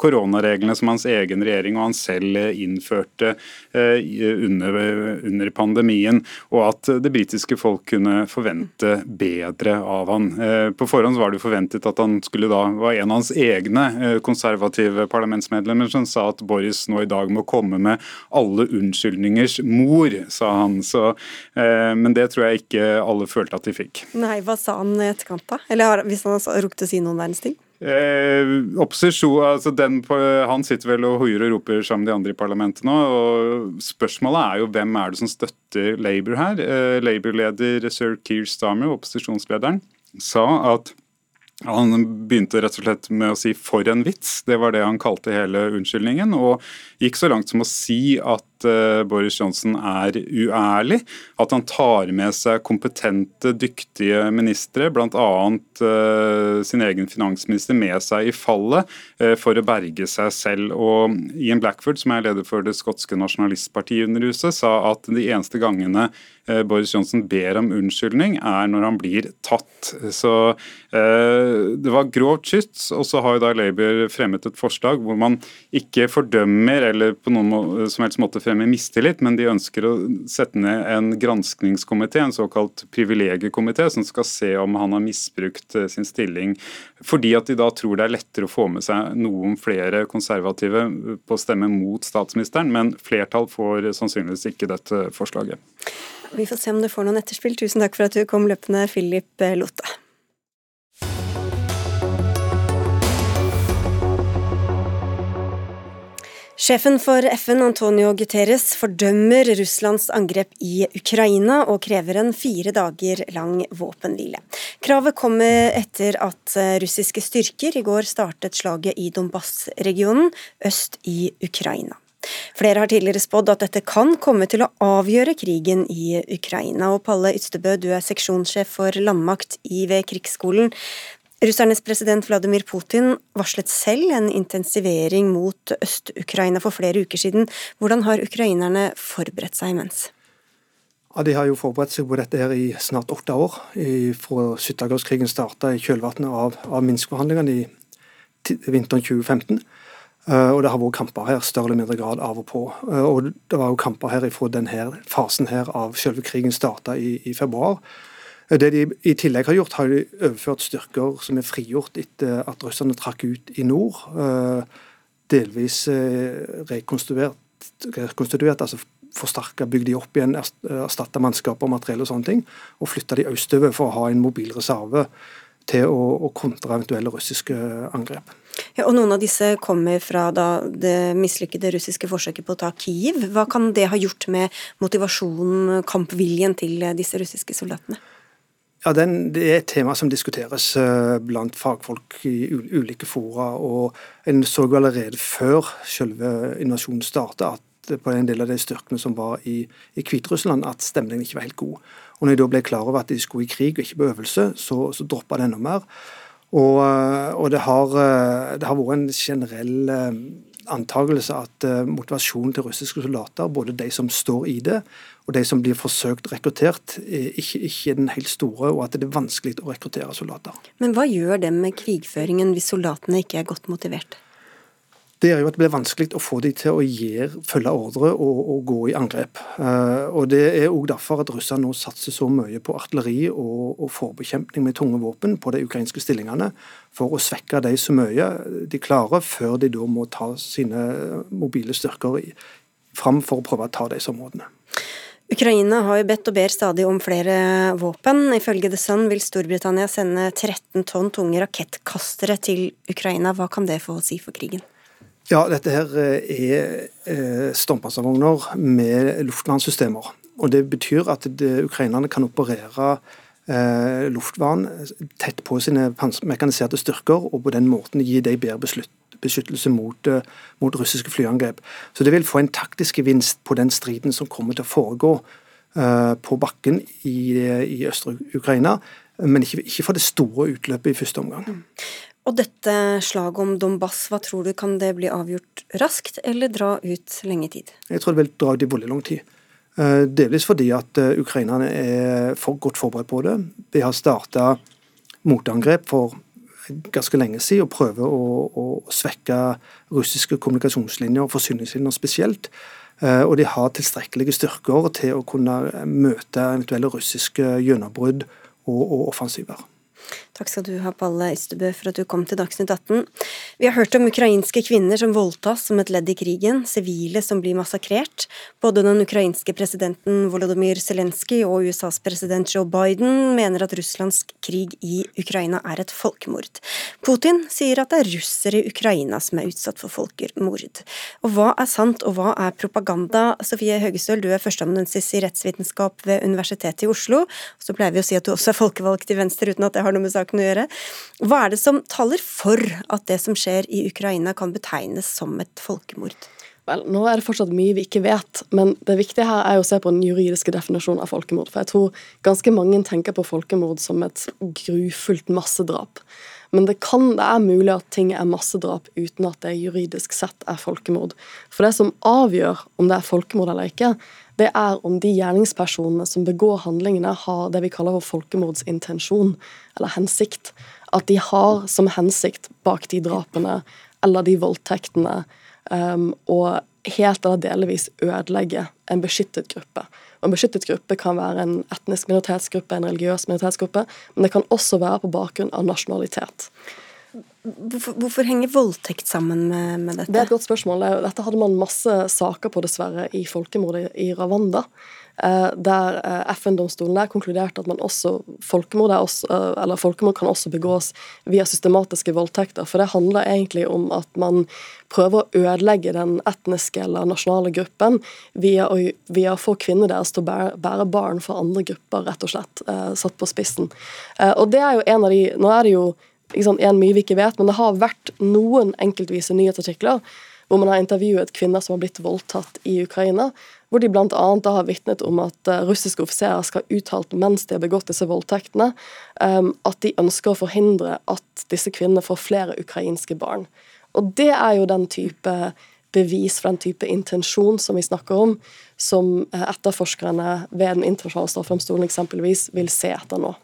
Speaker 9: koronareglene som hans egen regjering og han selv innførte under pandemien, og at det britiske folk kunne forvente bedre av han. På forhånd var det forventet at han skulle da var en av hans egne konservative parlamentsmedlemmer som sa at Boris nå i dag må komme med alle unnskyldningers mor sa han. Så, eh, men det tror jeg ikke alle følte at de fikk.
Speaker 2: Nei, Hva sa han i etterkant, da? Eller hvis han rukket å si noen verdens ting?
Speaker 9: Eh, opposisjon, altså den Han sitter vel og hoier og roper sammen med de andre i parlamentet nå. og Spørsmålet er jo hvem er det som støtter Labour her. Eh, Labour-leder sir Keir Starmer, opposisjonslederen, sa at han begynte rett og slett med å si 'for en vits', det var det han kalte hele unnskyldningen. Og gikk så langt som å si at uh, Boris Johnson er uærlig. At han tar med seg kompetente, dyktige ministre, bl.a. Uh, sin egen finansminister, med seg i fallet uh, for å berge seg selv. Og Ian Blackford, som er leder for det skotske nasjonalistpartiet under huset, sa at de eneste gangene Boris Johnson ber om unnskyldning, er når han blir tatt. Så det var grovt skyts, og så har jo da Labour fremmet et forslag hvor man ikke fordømmer eller på noen som helst måte fremme mistillit, men de ønsker å sette ned en granskningskomité, en såkalt privilegiekomité, som skal se om han har misbrukt eh, sin stilling. Fordi at de da tror det er lettere å få med seg noen flere konservative på å stemme mot statsministeren, men flertall får sannsynligvis ikke dette forslaget.
Speaker 2: Vi får se om det får noen etterspill. Tusen takk for at du kom løpende, Philip Lotte. Sjefen for FN, Antonio Guterres, fordømmer Russlands angrep i Ukraina og krever en fire dager lang våpenhvile. Kravet kommer etter at russiske styrker i går startet slaget i Donbas-regionen øst i Ukraina. Flere har tidligere spådd at dette kan komme til å avgjøre krigen i Ukraina. Og Palle Ytstebø, du er seksjonssjef for landmakt i ved Krigsskolen. Russernes president Vladimir Putin varslet selv en intensivering mot Øst-Ukraina for flere uker siden. Hvordan har ukrainerne forberedt seg imens?
Speaker 10: Ja, De har jo forberedt seg på dette her i snart åtte år. I, fra Syttagårdskrigen starta i kjølvannet av, av Minsk-forhandlingene i vinteren 2015. Uh, eh, og det har vært kamper her, større eller mindre grad av og på. Uh, og det var jo kamper her fra denne fasen her av selve krigen starta i, i, februar. Det de i tillegg har gjort, har de overført styrker som er frigjort etter at russerne trakk ut i nord. Eh, delvis rekonstruert, rekonstruert, rekonstituert, altså forsterka, bygd de opp igjen, erstatta mannskap og materiell og sånne ting. Og flytta de østover for å ha en mobil reserve til å, å kontre eventuelle russiske angrep.
Speaker 2: Ja, og Noen av disse kommer fra det mislykkede russiske forsøket på å ta Kiev. Hva kan det ha gjort med motivasjonen, kampviljen til disse russiske soldatene?
Speaker 10: Ja, den, Det er et tema som diskuteres uh, blant fagfolk i ulike fora. og En så jo allerede før selve invasjonen startet at på en del av de styrkene som var i, i Hviterussland, at stemningen ikke var helt god. Og når jeg da ble klar over at de skulle i krig og ikke på øvelse, så, så droppa det enda mer. Og, eh, og det, har, eh, det, har, vært en generell antakelse at motivasjonen til russiske soldater, både de som står i det, og de som blir forsøkt rekruttert, ikke, ikke er den helt store, og at det er vanskelig å rekruttere soldater.
Speaker 2: Men hva gjør det med krigføringen hvis soldatene ikke er godt motivert?
Speaker 10: Det er jo at det blir vanskelig å få dem til å gir, følge ordre og, og, gå i angrep. Uh, og Det er òg derfor at russerne nå satser så mye på artilleri og, og forbekjempning med tunge våpen på de ukrainske stillingene, for å svekke dem så mye de klarer, før de da må ta sine mobile styrker i, fram for å prøve å ta disse områdene.
Speaker 2: Ukraina har jo bedt og ber stadig om flere våpen. Ifølge The Sun vil Storbritannia sende 13 tonn tunge rakettkastere til Ukraina. Hva kan det få å si for krigen?
Speaker 10: Ja, dette her eh, er eh, med luftvernsystemer. Og Det betyr at ukrainerne kan operere eh, luftvern tett på sine mekaniserte styrker, og på den måten gi dem bedre beslut beskyttelse mot, eh, mot, russiske flyangrep. Så det vil få en taktisk gevinst på den striden som kommer til å foregå uh, på bakken i, i østre Ukraina, men ikke, ikke, for det store utløpet i første omgang. Mm.
Speaker 2: Og dette slaget om Donbass, hva tror du, kan det bli avgjort raskt, eller dra ut lenge tid?
Speaker 10: Jeg tror det vil dra ut i veldig lang tid. Uh, delvis fordi at ukrainerne er for godt forberedt på det. De har starta motangrep for ganske lenge siden og prøver å, å svekke russiske kommunikasjonslinjer og forsyningslinjer spesielt. Eh, og de har tilstrekkelige styrker til å kunne møte eventuelle russiske gjennombrudd og, og offensiver.
Speaker 2: Takk skal du ha, Palle Ystebø, for at du kom til Dagsnytt 18. Vi har hørt om ukrainske kvinner som voldtas som et ledd i krigen, sivile som blir massakrert. Både den ukrainske presidenten Volodymyr Zelenskyj og USAs president Joe Biden mener at Russlands krig i Ukraina er et folkemord. Putin sier at det er russere i Ukraina som er utsatt for folkemord. Og hva er sant, og hva er propaganda? Sofie Høgestøl, du er førsteamanuensis i rettsvitenskap ved Universitetet i Oslo. Så pleier vi å si at du også er folkevalgt i Venstre, uten at det har noe med saken saken å gjøre. Hva er det som taler for at det som skjer i Ukraina kan betegnes som et folkemord?
Speaker 11: Vel, nå er det fortsatt mye vi ikke vet, men det viktige her er å se på den juridiske definisjonen av folkemord. For jeg tror ganske mange tenker på folkemord som et grufullt massedrap. Men det, kan, det er mulig at ting er massedrap uten at det juridisk sett er folkemord. For det som avgjør om det er folkemord eller ikke, det er om de gjerningspersonene som begår handlingene, har det vi kaller for folkemordsintensjon, eller hensikt. At de har som hensikt bak de drapene eller de voldtektene um, å helt eller delvis ødelegge en beskyttet gruppe. Og En beskyttet gruppe kan være en etnisk minoritetsgruppe, en religiøs minoritetsgruppe, men det kan også være på bakgrunn av nasjonalitet.
Speaker 2: Hvorfor, hvorfor henger voldtekt sammen med, med, dette?
Speaker 11: Det er et godt spørsmål. Dette hadde man masse saker på, dessverre, i folkemordet i Ravanda. Eh, der eh, FN-domstolen der konkluderte at man også folkemord, også, eh, folkemord kan også begås via systematiske voldtekter. For det handler egentlig om at man prøver å ødelegge den etniske eller nasjonale gruppen via å, via å få kvinnene deres til å bære, bære, barn for andre grupper, rett og slett. Satt på spissen. Og det er jo en av de Nå er det jo sant, en mye vi ikke vet, men det har vært noen enkeltvise nyhetsartikler hvor man har intervjuet kvinner som har blitt voldtatt i Ukraina, hvor de bl.a. har vitnet om at uh, russiske offiserer skal ha uttalt mens de har begått disse voldtektene, um, at de ønsker å forhindre at disse kvinnene får flere ukrainske barn. Og det er jo den type bevis for den type intensjon som vi snakker om, som eh, etterforskerne ved Den internasjonale straffedomstolen eksempelvis vil se etter nå.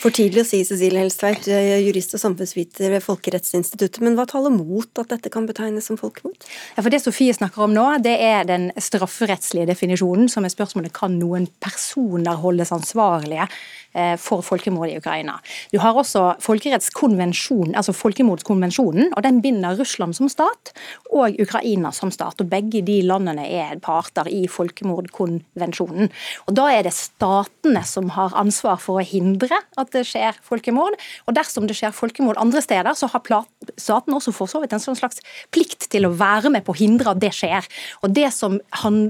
Speaker 2: For tidlig å si, Cecilie Helstveit, eh, jurist og samfunnsviter ved Folkerettsinstituttet, men hva taler mot at dette kan betegnes som folkemord?
Speaker 12: Ja, for Det Sofie snakker om nå, det er den strafferettslige definisjonen, som er spørsmålet kan noen personer holdes ansvarlige Eh, for folkemord i Ukraina. Du har også folkerettskonvensjonen, altså folkemordskonvensjonen, og den binder Russland som stat og Ukraina som stat. og Begge de landene er parter i folkemordkonvensjonen. Og Da er det statene som har ansvar for å hindre at det skjer folkemord. Og dersom det skjer folkemord andre steder, så har staten også for så vidt en sånn slags plikt til å være med på å hindre at det skjer. Og Det som,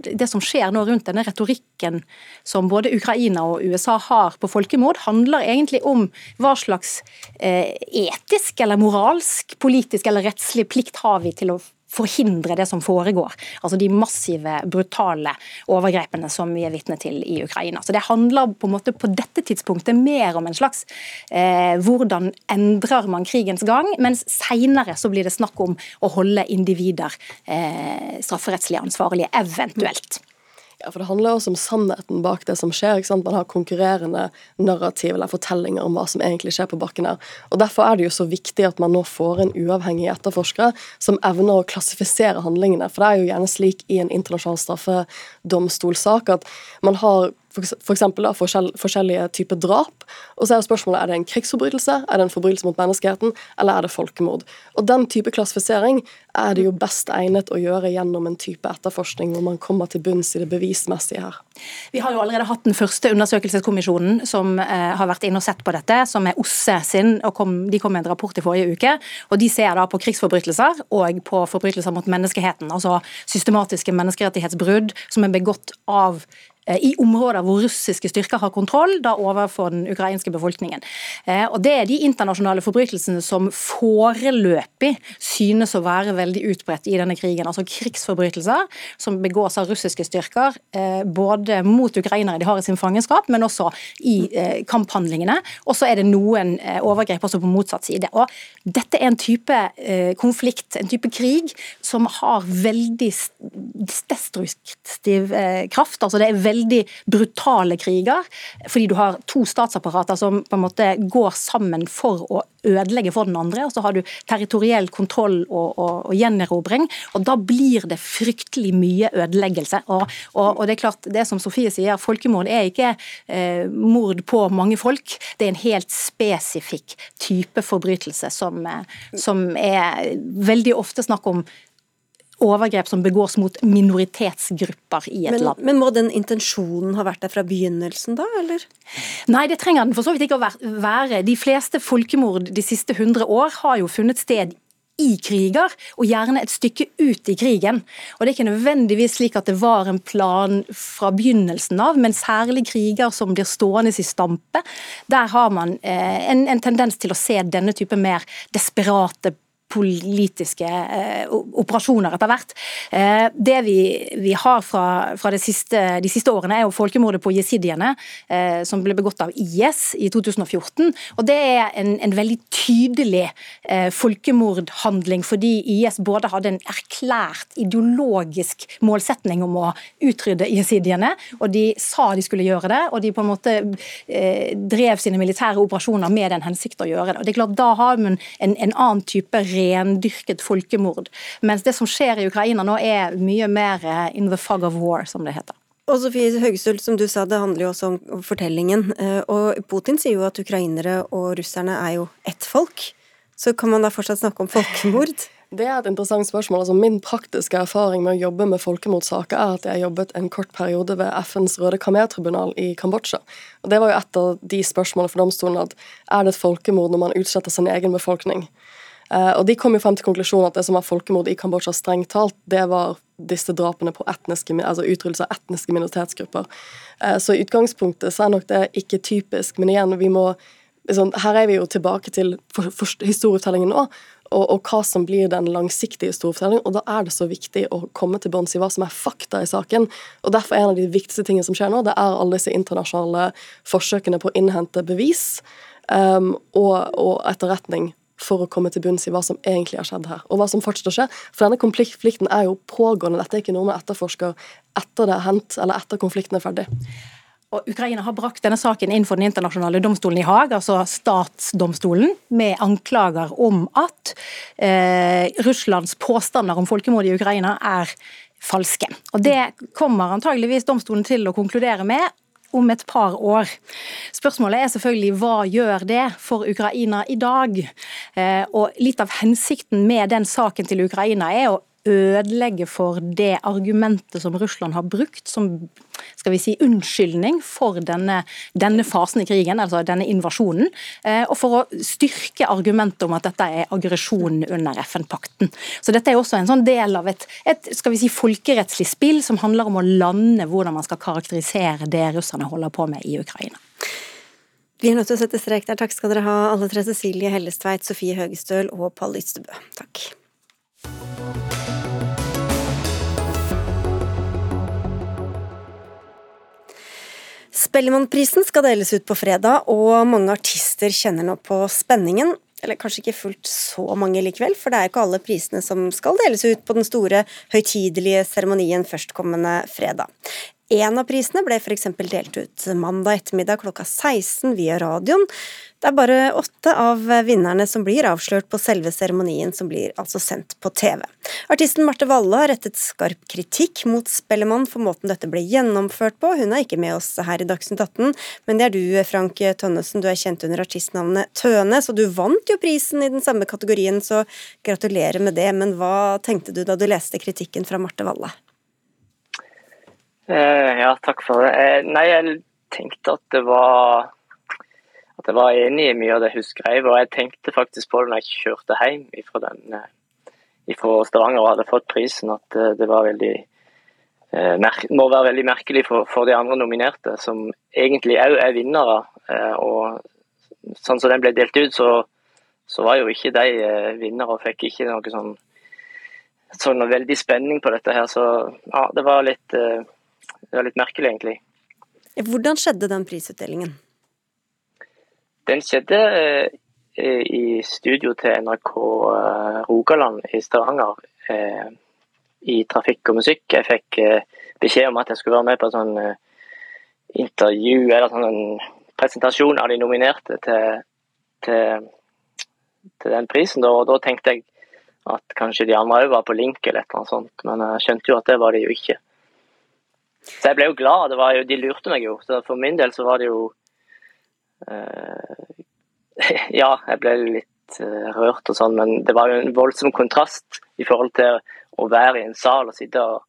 Speaker 12: det som skjer nå rundt denne retorikken som både Ukraina og USA har på folkemord handler egentlig om hva slags eh, etisk eller moralsk, politisk eller rettslig plikt har vi til å forhindre det som foregår. Altså de massive, brutale overgrepene som vi er vitne til i Ukraina. Så Det handler på en måte på dette tidspunktet mer om en slags eh, hvordan endrer man krigens gang, mens seinere så blir det snakk om å holde individer eh, strafferettslig ansvarlige, eventuelt.
Speaker 11: Ja, for Det handler også om sannheten bak det som skjer. ikke sant? Man har konkurrerende narrativ eller fortellinger om hva som egentlig skjer på bakken her. Og Derfor er det jo så viktig at man nå får en uavhengig etterforsker som evner å klassifisere handlingene. For det er jo gjerne slik i en internasjonal straffedomstolsak at man har for eksempel, da, forskjell, forskjellige typer drap. Og så er spørsmålet er det en krigsforbrytelse, er det en forbrytelse mot menneskeheten, eller er det folkemord. Og Den type klassifisering er det jo best egnet å gjøre gjennom en type etterforskning hvor man kommer til bunns i det bevismessige her.
Speaker 12: Vi har jo allerede hatt den første undersøkelseskommisjonen som eh, har vært inne og sett på dette, som er OSSE sin. og kom, De kom med en rapport i forrige uke. og De ser da på krigsforbrytelser og på forbrytelser mot menneskeheten. Altså systematiske menneskerettighetsbrudd som er begått av i områder hvor russiske styrker har kontroll, da overfor den ukrainske befolkningen. Eh, og Det er de internasjonale forbrytelsene som foreløpig synes å være veldig utbredt i denne krigen. Altså krigsforbrytelser som begås av russiske styrker, eh, både mot ukrainere de har i sin fangenskap, men også i kamphandlingene. Og så er det noen overgrep også på motsatt side. Og Dette er en type konflikt, en type krig, som har veldig destruktiv kraft. altså det er veldig veldig brutale kriger, fordi du har to statsapparater som på en måte går sammen for å ødelegge for den andre, og så har du territoriell kontroll og, og, og gjenerobring. og Da blir det fryktelig mye ødeleggelse. Og, og, det er klart, det som Sofie sier, folkemord er ikke eh, mord på mange folk, det er en helt spesifikk type forbrytelse som, eh, som er veldig ofte snakk om overgrep som begås mot minoritetsgrupper i et
Speaker 2: men,
Speaker 12: land.
Speaker 2: Men må den intensjonen ha vært der fra begynnelsen, da, eller?
Speaker 12: Nei, det trenger den for så vidt ikke å være. De fleste folkemord de siste hundre år har jo funnet sted i kriger, og gjerne et stykke ut i krigen. Og Det er ikke nødvendigvis slik at det var en plan fra begynnelsen av, men særlig kriger som blir stående i stampe. Der har man eh, en, en, tendens til å se denne type mer desperate politiske eh, operasjoner etter hvert. Eh, det vi, vi har fra, fra siste, de siste årene, er jo folkemordet på jesidiene, eh, som ble begått av IS i 2014. og Det er en, en veldig tydelig eh, folkemordhandling, fordi IS både hadde en erklært ideologisk målsetning om å utrydde jesidiene, og de sa de skulle gjøre det, og de på en måte eh, drev sine militære operasjoner med den hensikt å gjøre det. Og det er klart Da har man en, en annen type rendyrket folkemord. Mens det som skjer i Ukraina nå er mye mer eh, in the fog of war, som det heter.
Speaker 2: Og Sofie Høgestøl, som du sa, det handler jo også om fortellingen. Eh, og Putin sier jo at ukrainere og russerne er jo ett folk. Så kan man da fortsatt snakke om folkemord?
Speaker 11: Det er et interessant spørsmål. Altså, min praktiske erfaring med å jobbe med folkemordsaker er at jeg jobbet en kort periode ved FNs Røde Kamer-tribunal i Kambodsja. Og Det var jo et av de spørsmålene for domstolen at er det et folkemord når man utsletter sin egen befolkning? Uh, og De kom jo frem til konklusjonen at det som var folkemord i Kambodsja strengt talt, det var disse drapene på etniske, altså utryddelse av etniske minoritetsgrupper. Uh, så i utgangspunktet så er nok det ikke typisk, men igjen, vi må liksom, Her er vi jo tilbake til for, for historiefortellingen nå, og, og, hva som blir den langsiktige historiefortellingen. Og da er det så viktig å komme til bunns i hva som er fakta i saken. Og derfor er en av de viktigste tingene som skjer nå, det er alle disse internasjonale forsøkene på å innhente bevis um, og, og, etterretning for å komme til bunns i hva som egentlig har skjedd her, og hva som fortsetter å skje. For denne konflikten er jo pågående. Dette er ikke noe man etterforsker etter det er hendt, eller etter konflikten er ferdig.
Speaker 12: Og Ukraina har brakt denne saken inn for den internasjonale domstolen i Haag, altså statsdomstolen, med anklager om at eh, Russlands påstander om folkemord i Ukraina er falske. Og Det kommer antageligvis domstolen til å konkludere med om et par år. Spørsmålet er selvfølgelig hva gjør det for Ukraina i dag? Eh, og Litt av hensikten med den saken til Ukraina er å ødelegge for det argumentet som Russland har brukt som skal vi si, unnskyldning for denne, denne fasen i krigen, altså denne invasjonen, eh, og for å styrke argumentet om at dette er aggresjon under FN-pakten. Så Dette er også en sånn del av et, et skal vi si, folkerettslig spill som handler om å lande hvordan man skal karakterisere det russerne holder på med i Ukraina.
Speaker 2: Vi er nødt til å sette strek der. Takk skal dere ha, alle tre. Cecilie Hellestveit, Sofie Høgestøl og Pall Ystebø. Takk. Spellemannprisen skal deles ut på fredag, og mange artister kjenner nå på spenningen. Eller kanskje ikke fullt så mange likevel, for det er ikke alle prisene som skal deles ut på den store, høytidelige seremonien førstkommende fredag. En av prisene ble f.eks. delt ut mandag ettermiddag klokka 16 via radioen. Det er bare åtte av vinnerne som blir avslørt på selve seremonien, som blir altså sendt på TV. Artisten Marte Walle har rettet skarp kritikk mot Spellemann for måten dette ble gjennomført på. Hun er ikke med oss her i Dagsnytt 18, men det er du, Frank Tønnesen. Du er kjent under artistnavnet Tøne, så du vant jo prisen i den samme kategorien, så gratulerer med det. Men hva tenkte du da du leste kritikken fra Marte Valle?
Speaker 13: Eh, ja, takk for det. Eh, nei, jeg tenkte at det var at jeg var enig i mye av det hun skrev. Og jeg tenkte faktisk på det når jeg kjørte hjem ifra, den, ifra Stavanger og hadde fått prisen, at det var veldig må være veldig merkelig for, for de andre nominerte, som egentlig òg er vinnere. Og sånn som den ble delt ut, så, så var jo ikke de vinnere og fikk ikke noe sånn, sånn veldig spenning på dette her. Så ja, det var litt det var litt merkelig, egentlig.
Speaker 2: Hvordan skjedde den prisutdelingen?
Speaker 13: Den skjedde eh, i studio til NRK eh, Rogaland i Stavanger. Eh, I Trafikk og musikk. Jeg fikk beskjed om at jeg skulle være med på et sånn intervju eller sånn en presentasjon av de nominerte til, til, til den prisen. Og da tenkte jeg at kanskje de andre òg var på link eller et eller annet sånt, men jeg skjønte jo at det var de jo ikke. Så jeg ble jo glad. Jo, de lurte meg jo. Så for min del så var det jo uh, Ja, jeg ble litt uh, rørt og sånn, men det var jo en voldsom kontrast i forhold til å være i en sal og sitte og,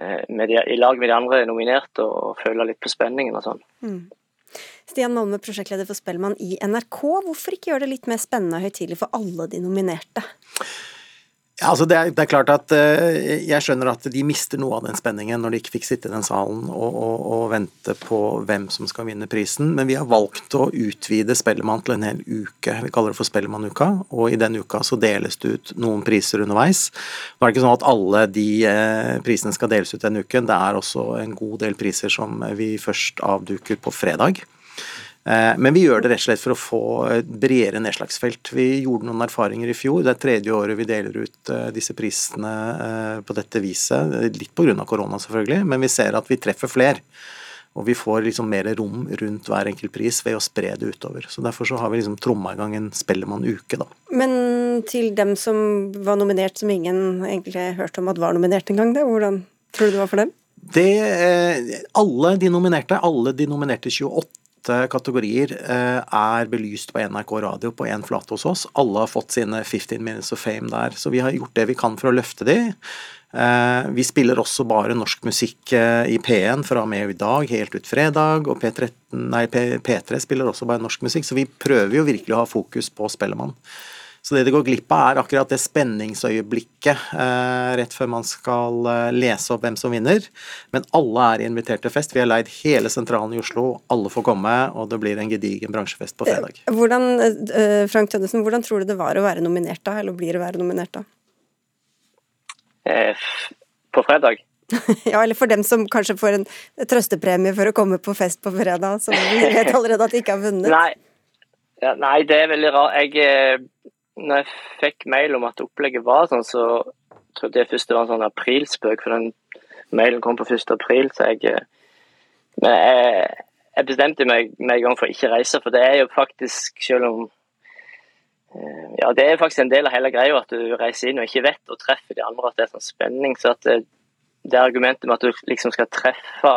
Speaker 13: uh, de, i lag med de andre nominerte og føle litt på spenningen og sånn. Mm.
Speaker 2: Stian Malme, prosjektleder for Spellemann i NRK. Hvorfor ikke gjøre det litt mer spennende og høytidelig for alle de nominerte?
Speaker 14: Ja, altså det, er, det, er, klart at uh, Jeg skjønner at de mister noe av den spenningen når de ikke fikk sitte i den salen og, og, og, vente på hvem som skal vinne prisen, men vi har valgt å utvide Spellemann til en hel uke. Vi kaller det for Spellemann-uka, og i den uka så deles det ut noen priser underveis. Nå er det ikke sånn at alle de uh, prisene skal deles ut den uken, det er også en god del priser som vi først avduker på fredag. Eh, men vi gjør det rett og slett for å få et bredere nedslagsfelt. Vi gjorde noen erfaringer i fjor. Det er tredje året vi deler ut eh, disse prisene eh, på dette viset. Litt pga. korona, selvfølgelig, men vi ser at vi treffer flere. Og vi får liksom mer rom rundt hver enkelt pris ved å spre det utover. Så Derfor så har vi liksom tromma i gang en Spellemann-uke, da.
Speaker 2: Men til dem som var nominert, som ingen egentlig hørte om at var nominert engang, hvordan tror du det var for dem?
Speaker 14: Det, alle de nominerte, alle de nominerte 28 kategorier eh, er belyst på NRK radio på én flate hos oss. Alle har fått sine 15 minutes of fame der. Så vi har gjort det vi kan for å løfte de. Eh, vi spiller også bare norsk musikk i P1 fra og med i dag, helt ut fredag. Og P3, nei, P3 spiller også bare norsk musikk, så vi prøver jo virkelig å ha fokus på Spellemann. Så det det går glipp av, er akkurat det spenningsøyeblikket eh, rett før man skal eh, lese opp hvem som vinner. Men alle er invitert til fest. Vi har leid hele sentralen i Oslo, alle får komme, og det blir en gedigen bransjefest på fredag.
Speaker 2: Eh, hvordan, eh, Frank Tønnesen, hvordan tror du det var å være nominert da, eller blir å være nominert da?
Speaker 13: Eh, på fredag?
Speaker 2: ja, eller for dem som kanskje får en trøstepremie for å komme på fest på fredag, som vi vet allerede at de ikke har vunnet.
Speaker 13: Nei. Ja, nei, det er veldig rart. Jeg eh, når jeg fikk mail om at opplegget var sånn, så trodde jeg først det var en sånn aprilspøk, for den mailen kom på 1. april. Så jeg eh, Men jeg, jeg bestemte meg med en gang for å ikke reise, for det er jo faktisk, selv om eh, Ja, det er faktisk en del av hele greia at du reiser inn og ikke vet og treffer de andre, at det er sånn spenning. Så at det, det argumentet med at du liksom skal treffe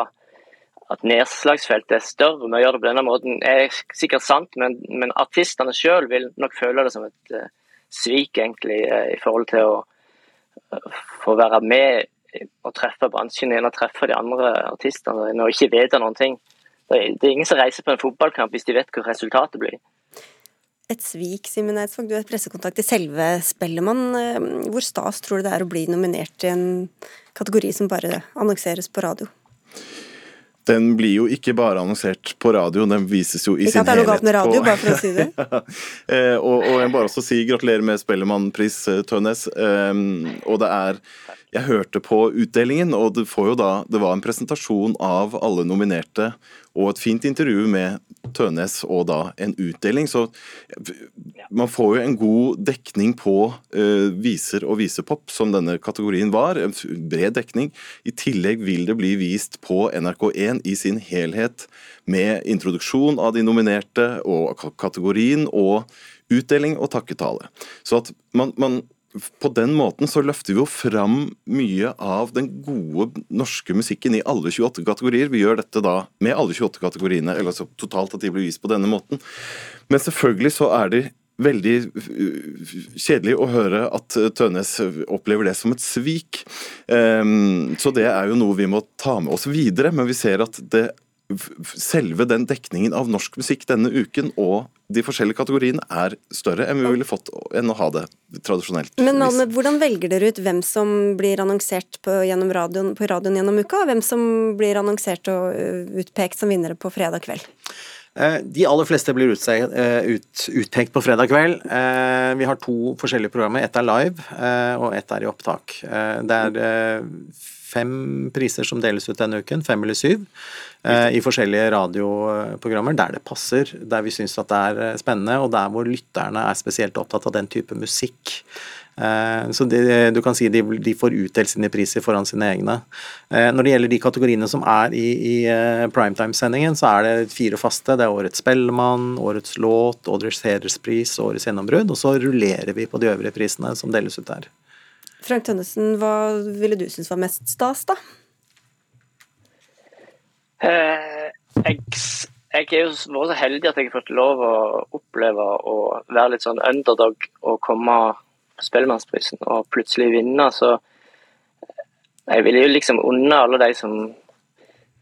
Speaker 13: at nedslagsfeltet er større med å gjøre det på denne måten, er sikkert sant, men, men artistene sjøl vil nok føle det som et uh, svik, egentlig, uh, i forhold til å uh, få være med og treffe bransjen igjen og treffe de andre artistene og ikke vite noen ting. Det er, det er ingen som reiser på en fotballkamp hvis de vet hva resultatet blir.
Speaker 2: Et svik, Simen Eidsvåg. Du er pressekontakt i selve Spellemann. Hvor stas tror du det er å bli nominert i en kategori som bare annonseres på radio?
Speaker 15: Den blir jo ikke bare annonsert på radio, den vises jo i
Speaker 2: ikke
Speaker 15: sin helhet.
Speaker 2: Ikke at det er noe galt med radio, bare for å si det.
Speaker 15: ja. og, og, jeg bare også si gratulerer med Spellemannpris, eh, Tønnes. Um, og det er Jeg hørte på utdelingen, og det, får jo da, det var en presentasjon av alle nominerte og et fint intervju med Tønes og da en utdeling. Så man får jo en god dekning på uh, viser og visepop, som denne kategorien var. En bred dekning. I tillegg vil det bli vist på NRK1 i sin helhet med introduksjon av de nominerte og kategorien og utdeling og takketale. Så at man, man på den måten så løfter vi jo fram mye av den gode norske musikken i alle 28 kategorier. Vi gjør dette da med alle 28 kategoriene, eller altså totalt at de blir vist på denne måten. Men selvfølgelig så er det veldig uh, kjedelig å høre at Tønes opplever det som et svik. Um, så det er jo noe vi må ta med oss videre, men vi ser at det selve den dekningen av norsk musikk denne uken og de forskjellige kategoriene er større enn vi ville fått enn å ha det tradisjonelt.
Speaker 2: Men Anne, hvordan velger dere ut hvem som blir annonsert på, radioen, på radioen gjennom uka, og hvem som blir annonsert og utpekt som vinnere på fredag kveld?
Speaker 14: Eh, de aller fleste blir eh, ut, utpekt på fredag kveld. Vi har to forskjellige programmer. Ett er live, og ett er i opptak. Det er fem priser som deles ut denne uken, fem eller syv, eh, i forskjellige radioprogrammer der det passer, der vi syns at det er eh, spennende, og der hvor lytterne er spesielt opptatt av den type musikk. Eh, så de, du kan si de, de, får utdelt sine priser foran sine egne. Når det gjelder de kategoriene som er i, i primetime-sendingen, så er det fire faste. Det er Årets Spellemann, Årets låt, Årets hederspris Årets gjennombrudd. Og så rullerer vi på de øvrige prisene som deles ut der.
Speaker 2: Frank Tønnesen, hva ville du synes var mest stas, da?
Speaker 13: Eh, jeg, jeg er jo vært så heldig at jeg har fått lov å oppleve å være litt sånn underdog og komme på Spellemannsprisen og plutselig vinne. Så jeg vil jo liksom unne alle de som,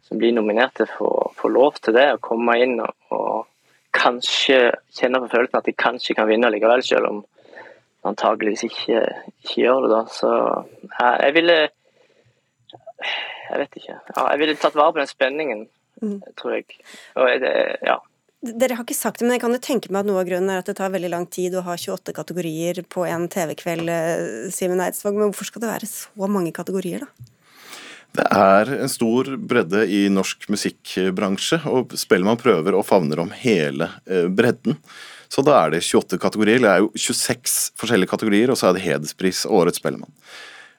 Speaker 13: som blir nominerte, få, få lov til det. Å komme inn og, og kanskje kjenne på følelsen at de kanskje kan vinne likevel, selv om antageligvis ikke, ikke gjør det, da. Så jeg ville Jeg vet ikke. Ja, jeg ville tatt vare på den spenningen, mm. tror jeg. Og det, ja.
Speaker 2: Dere har ikke sagt det, men jeg kan jo tenke meg at noe av grunnen er at det tar veldig lang tid å ha 28 kategorier på en TV-kveld, eh, Simen Eidsvåg. Men hvorfor skal det være så mange kategorier, da?
Speaker 15: Det er en stor bredde i norsk musikkbransje, og Spellemann prøver og favner om hele eh, bredden. Så da er det 28 kategorier. Det er jo 26 forskjellige kategorier, og så er det hederspris Årets Spellemann.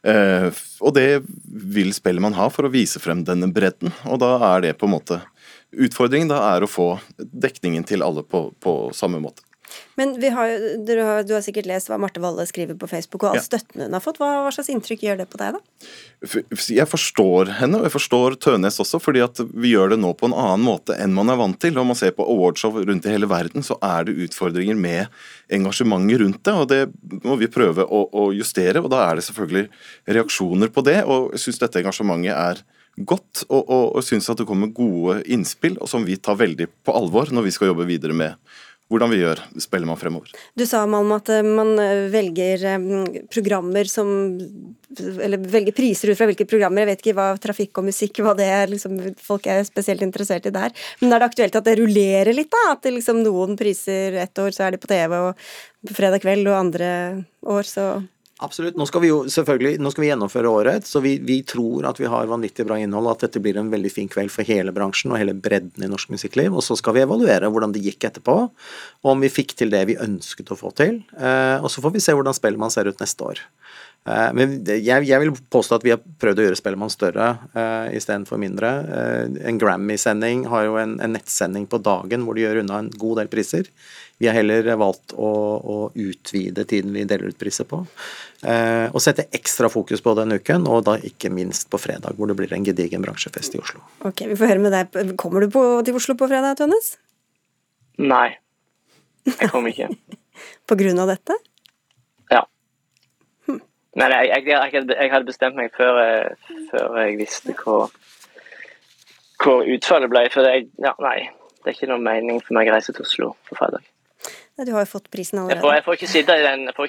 Speaker 15: Uh, og det vil Spellemann ha for å vise frem denne bredden, og da er det på en måte Utfordringen da er å få dekningen til alle på, på samme måte.
Speaker 2: Men har, du, har, du, har, sikkert lest hva Marte Walle skriver på Facebook, og all ja. støtten hun har fått. Hva, hva, slags inntrykk gjør det på deg, da?
Speaker 15: Jeg forstår henne, og jeg forstår Tønes også, fordi at vi gjør det nå på en annen måte enn man er vant til. Når man ser på awardshow rundt i hele verden, så er det utfordringer med engasjementet rundt det, og det må vi prøve å, å justere. Og da er det selvfølgelig reaksjoner på det, og jeg syns dette engasjementet er godt, og, og, og syns at det kommer gode innspill, og som vi tar veldig på alvor når vi skal jobbe videre med hvordan vi gjør Spellemann fremover.
Speaker 2: Du sa Malm, at eh, man eh, velger eh, programmer som Eller velger priser ut fra hvilke programmer. Jeg vet ikke hva trafikk og musikk hva det er, liksom, folk er spesielt interessert i der. Men er det aktuelt at det rullerer litt, da? At liksom noen priser ett år så er de på TV og fredag kveld, og andre år så
Speaker 14: Absolutt. Nå skal vi jo selvfølgelig nå skal vi gjennomføre året, så vi, vi, tror at vi har vanvittig bra innhold, at dette blir en veldig fin kveld for hele bransjen og hele bredden i norsk musikkliv. Og så skal vi evaluere hvordan det gikk etterpå, og om vi fikk til det vi ønsket å få til. Eh, og så får vi se hvordan Spellemann ser ut neste år. Eh, men jeg, jeg, vil påstå at vi har prøvd å gjøre Spellemann større uh, istedenfor mindre. Uh, en Grammy-sending har jo en, en, nettsending på dagen hvor de gjør unna en god del priser. Vi har heller valgt å, å utvide tiden vi deler ut priser på. Uh, og sette ekstra fokus på den uken, og da ikke minst på fredag, hvor det blir en gedigen bransjefest i Oslo.
Speaker 2: Ok, vi får høre med deg. Kommer du på, til Oslo på fredag, Tønnes?
Speaker 13: Nei. Jeg kommer ikke.
Speaker 2: på grunn av dette?
Speaker 13: Nei, jeg, jeg, jeg, hadde bestemt meg før, før jeg visste hvor, hvor utfallet ble. For jeg, ja, nei, det er ikke noen mening for meg å reise til Oslo på fredag.
Speaker 2: Nei, du har jo fått prisen allerede.
Speaker 13: Jeg får, jeg får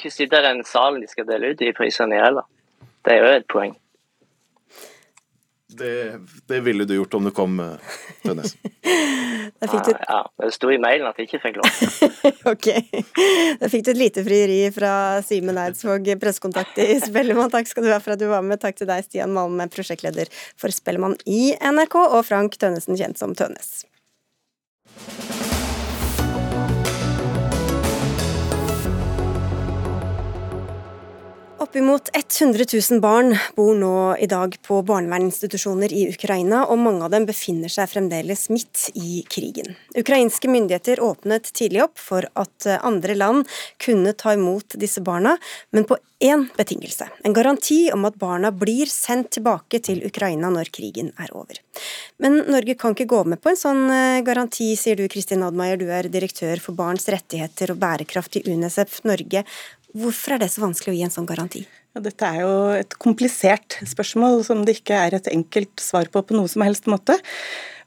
Speaker 13: ikke sitte i den salen de skal dele ut de prisene i heller. Det er jo et poeng.
Speaker 15: Det, det, ville du gjort om du kom, eh, Tønnes.
Speaker 13: ja, ja, det sto i mailen at jeg ikke fikk lov.
Speaker 2: ok. Da fikk du et lite frieri fra Simen Eidsvåg, pressekontakt i Spellemann. Takk skal du ha for at du var med. Takk til deg, Stian Malm, prosjektleder for Spellemann i NRK, og Frank Tønnesen, kjent som Tønnes. Oppimot 100 000 barn bor nå i dag på barnevernsinstitusjoner i Ukraina, og mange av dem befinner seg fremdeles midt i krigen. Ukrainske myndigheter åpnet tidlig opp for at andre land kunne ta imot disse barna, men på én betingelse. En garanti om at barna blir sendt tilbake til Ukraina når krigen er over. Men Norge kan ikke gå med på en sånn eh, garanti, sier du Kristin Admeier, du er direktør for barns rettigheter og bærekraft i UNICEF Norge. Hvorfor er det så vanskelig å gi en sånn garanti?
Speaker 16: Ja, dette er jo et komplisert spørsmål som det ikke er et enkelt svar på på noe som helst måte.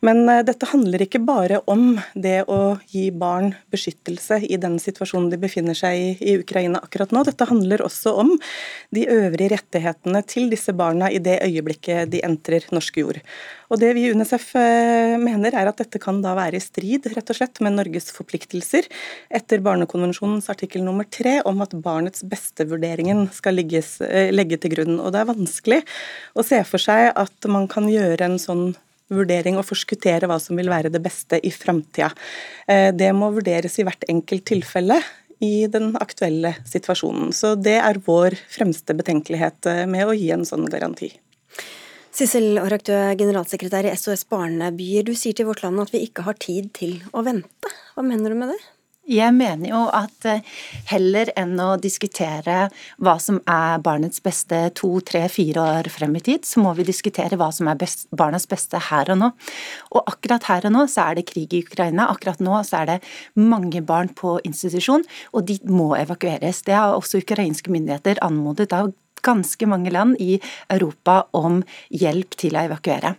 Speaker 16: Men eh, dette handler ikke bare om det å gi barn beskyttelse i den situasjonen de befinner seg i i Ukraina akkurat nå. Dette handler også om de øvrige rettighetene til disse barna i det øyeblikket de entrer norsk jord. Og Det vi i UNICEF eh, mener er at dette kan da være i strid rett og slett med Norges forpliktelser etter Barnekonvensjonens artikkel nummer tre om at barnets beste-vurderingen skal legges, eh, legge til grunn. Og Det er vanskelig å se for seg at man kan gjøre en sånn vurdering å forskuttere hva som vil være det beste i framtida. Eh, det må vurderes i hvert enkelt tilfelle i den aktuelle situasjonen. Så det er vår fremste betenkelighet eh, med å gi en sånn garanti.
Speaker 2: Sissel Arak, du er generalsekretær i SOS Barnebyer. Du sier til Vårt Land at vi ikke har tid til å vente. Hva mener du med det?
Speaker 17: Jeg mener jo at eh, heller enn å diskutere hva som er barnets beste to, tre, fire år frem i tid, så må vi diskutere hva som er best, barnas beste her og nå. Og akkurat her og nå så er det krig i Ukraina. Akkurat nå så er det mange barn på institusjon, og de må evakueres. Det har også ukrainske myndigheter anmodet av ganske mange land i Europa om hjelp til å evakuere.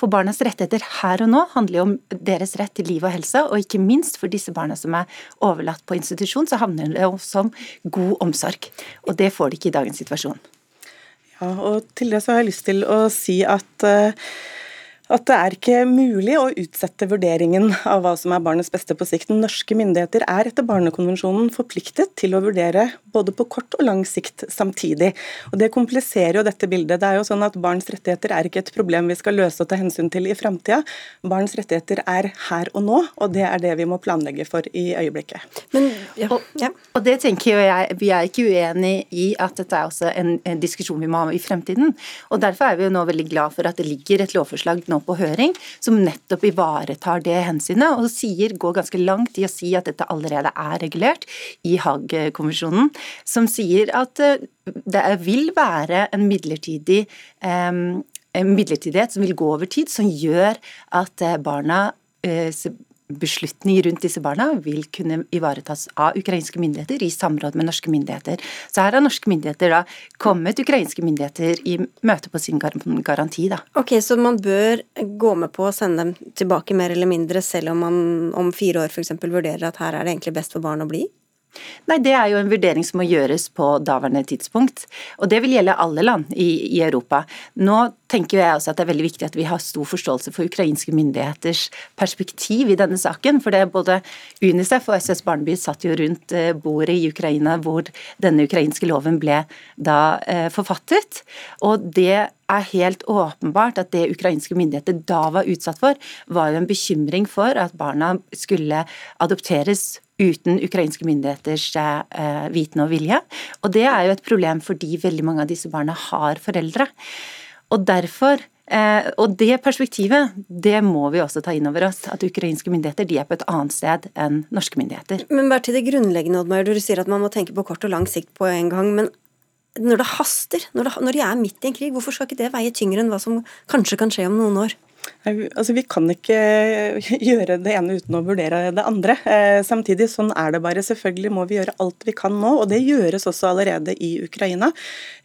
Speaker 17: For barnas rettigheter her og nå handler jo om deres rett til liv og helse, og ikke minst for disse barna som er overlatt på institusjon, så handler det også om god omsorg. Og det får de ikke i dagens situasjon.
Speaker 16: Ja, og til det så har jeg lyst til å si at uh, at det er ikke mulig å utsette vurderingen av hva som er barnets beste på sikt. Norske myndigheter er etter Barnekonvensjonen forpliktet til å vurdere både på kort og lang sikt samtidig. Og Det kompliserer jo dette bildet. Det er jo sånn at Barns rettigheter er ikke et problem vi skal løse og ta hensyn til i framtida. Barns rettigheter er her og nå, og det er det vi må planlegge for i øyeblikket.
Speaker 17: Men, ja, og, ja. og, det tenker jo jeg, Vi er ikke uenig i at dette er også en, en diskusjon vi må ha i fremtiden. og Derfor er vi jo nå veldig glad for at det ligger et lovforslag nå på høring, som nettopp ivaretar det hensynet, og sier, går ganske langt i å si at dette allerede er regulert i Haag-konvensjonen, som sier at eh, det vil være en midlertidig en midlertidighet som vil gå over tid, som gjør at barna beslutninger rundt disse barna vil kunne ivaretas av ukrainske myndigheter i samråd med norske myndigheter. Så her har norske myndigheter da kommet ukrainske myndigheter i møte på sin garanti. da.
Speaker 2: Ok, Så man bør gå med på å sende dem tilbake mer eller mindre, selv om man om fire år f.eks. vurderer at her er det egentlig best for barn å bli?
Speaker 17: Nei, Det er jo en vurdering som må gjøres på daværende tidspunkt. Og det vil gjelde alle land i, i, Europa. Nå tenker jeg også at det er veldig viktig at vi har stor forståelse for ukrainske myndigheters perspektiv i denne saken. For det er både UNICEF og SS Barneby satt jo rundt eh, bordet i Ukraina hvor denne ukrainske loven ble da eh, forfattet. Og det er helt åpenbart at det ukrainske myndigheter da var utsatt for, var jo en bekymring for at barna skulle adopteres uten ukrainske myndigheters eh, viten og vilje. Og det er jo et problem fordi veldig mange av disse barna har foreldre. Og derfor Eh, og det perspektivet det må vi også ta inn over oss. At ukrainske myndigheter de er på et annet sted enn norske myndigheter.
Speaker 2: Men bare til det grunnleggende, Oddmar. Du sier at man må tenke på kort og lang sikt på en gang. Men når det haster, når, når de er midt i en krig, hvorfor skal ikke det veie tyngre enn hva som kanskje kan skje om noen år?
Speaker 16: Altså, Vi kan ikke gjøre det ene uten å vurdere det andre. Eh, samtidig, sånn er det bare. Selvfølgelig må vi gjøre alt vi kan nå, og det gjøres også allerede i Ukraina.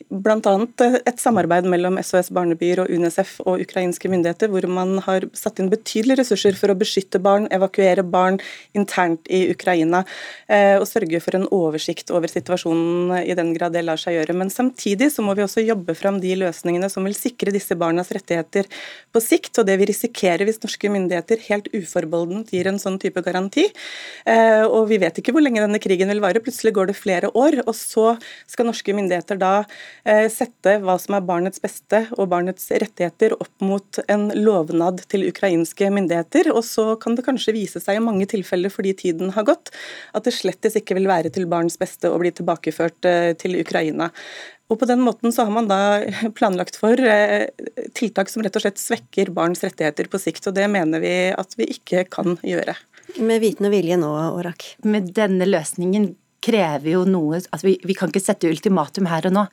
Speaker 16: Bl.a. Eh, et samarbeid mellom SOS Barnebyer og UNICEF og ukrainske myndigheter, hvor man har satt inn betydelige ressurser for å beskytte barn, evakuere barn internt i Ukraina, eh, og sørge for en oversikt over situasjonen i den grad det lar seg gjøre. Men samtidig så må vi også jobbe fram de løsningene som vil sikre disse barnas rettigheter på sikt. og det vi risikerer hvis norske myndigheter helt uforbeholdent gir en sånn type garanti. Eh, og vi vet ikke hvor lenge denne krigen vil vare. Plutselig går det flere år, og så skal norske myndigheter da eh, sette hva som er barnets beste og barnets rettigheter opp mot en lovnad til ukrainske myndigheter. Og så kan det kanskje vise seg i mange tilfeller fordi tiden har gått, at det slettes ikke vil være til barns beste å bli tilbakeført eh, til Ukraina. Og På den måten så har man da planlagt for eh, tiltak som rett og slett svekker barns rettigheter på sikt, og det mener vi at vi ikke kan gjøre.
Speaker 2: Med viten og vilje nå, Orak?
Speaker 17: Med denne løsningen krever jo noe altså vi, vi kan ikke sette ultimatum her og nå.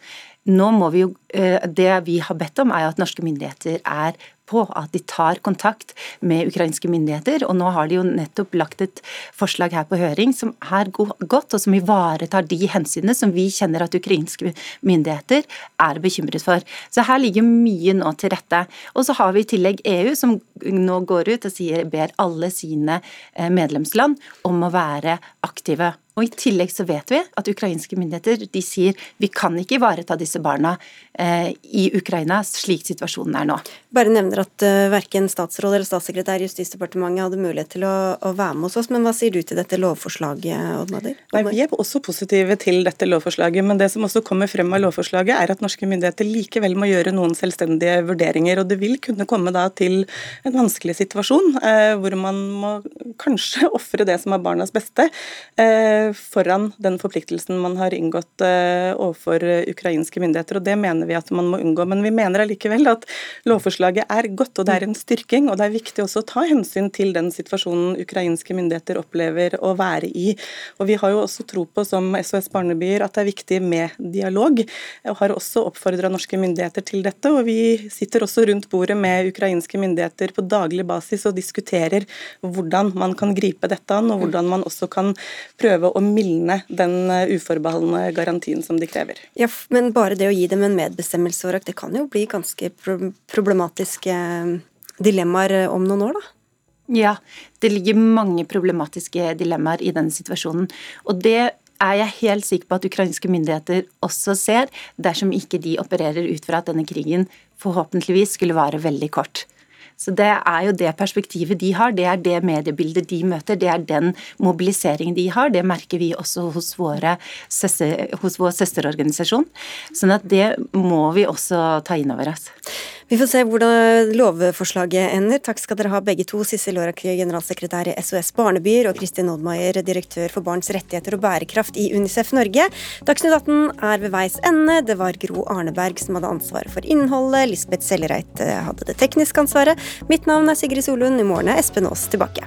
Speaker 17: Nå må vi jo, eh, Det vi har bedt om, er at norske myndigheter er på at de tar kontakt med ukrainske myndigheter. Og nå har de jo nettopp lagt et forslag her på høring som er godt, og som ivaretar de hensynene som vi kjenner at ukrainske myndigheter er bekymret for. Så her ligger mye nå til rette. Og så har vi i tillegg EU, som nå går ut og sier, ber alle sine eh, medlemsland om å være aktive og I tillegg så vet vi at ukrainske myndigheter de sier vi kan ikke ivareta disse barna eh, i Ukraina slik situasjonen er nå.
Speaker 2: Bare nevner at uh, verken statsråd eller statssekretær i Justisdepartementet hadde mulighet til å, å, være med hos oss, men hva sier du til dette lovforslaget, Oddmader?
Speaker 16: Nei, Vi er også positive til dette lovforslaget, men det som også kommer frem av lovforslaget er at norske myndigheter likevel må gjøre noen selvstendige vurderinger, og det vil kunne komme da til en vanskelig situasjon eh, hvor man må kanskje ofre det som er barnas beste. Eh, foran den forpliktelsen man har inngått eh, overfor ukrainske myndigheter, og det mener vi at man må unngå. Men vi mener allikevel at lovforslaget er godt, og det er en styrking. Og det er viktig også å ta hensyn til den situasjonen ukrainske myndigheter opplever å være i. Og vi har jo også tro på, som SOS Barnebyer, at det er viktig med dialog, og har også oppfordra norske myndigheter til dette. Og vi sitter også rundt bordet med ukrainske myndigheter på daglig basis og diskuterer hvordan man kan gripe dette an, og hvordan man også kan prøve å å mildne den eh, uforbeholdne garantien som de krever.
Speaker 2: Ja, Men bare det å gi dem en medbestemmelse, det kan jo bli ganske problematiske eh, dilemmaer eh, om noen år, da?
Speaker 17: Ja, det ligger mange problematiske dilemmaer i denne situasjonen. Og det er jeg helt sikker på at ukrainske myndigheter også ser, dersom ikke de opererer ut fra at denne krigen forhåpentligvis skulle vare veldig kort. Så Det er jo det perspektivet de har, det er det mediebildet de møter, det er den mobiliseringen de har. Det merker vi også hos, våre hos vår søsterorganisasjon. Sånn at det må vi også ta inn over oss.
Speaker 2: Vi får se hvordan lovforslaget ender. Takk skal dere ha begge to. Sissel Lårak, generalsekretær i SOS Barnebyer, og Kristin Oddmeier, direktør for barns rettigheter og bærekraft i Unicef Norge. Dagsnytt 18 er ved veis ende. Det var Gro Arneberg som hadde ansvaret for innholdet. Lisbeth Sellereit hadde det tekniske ansvaret. Mitt navn er Sigrid Solund. I morgen er Espen Aas tilbake.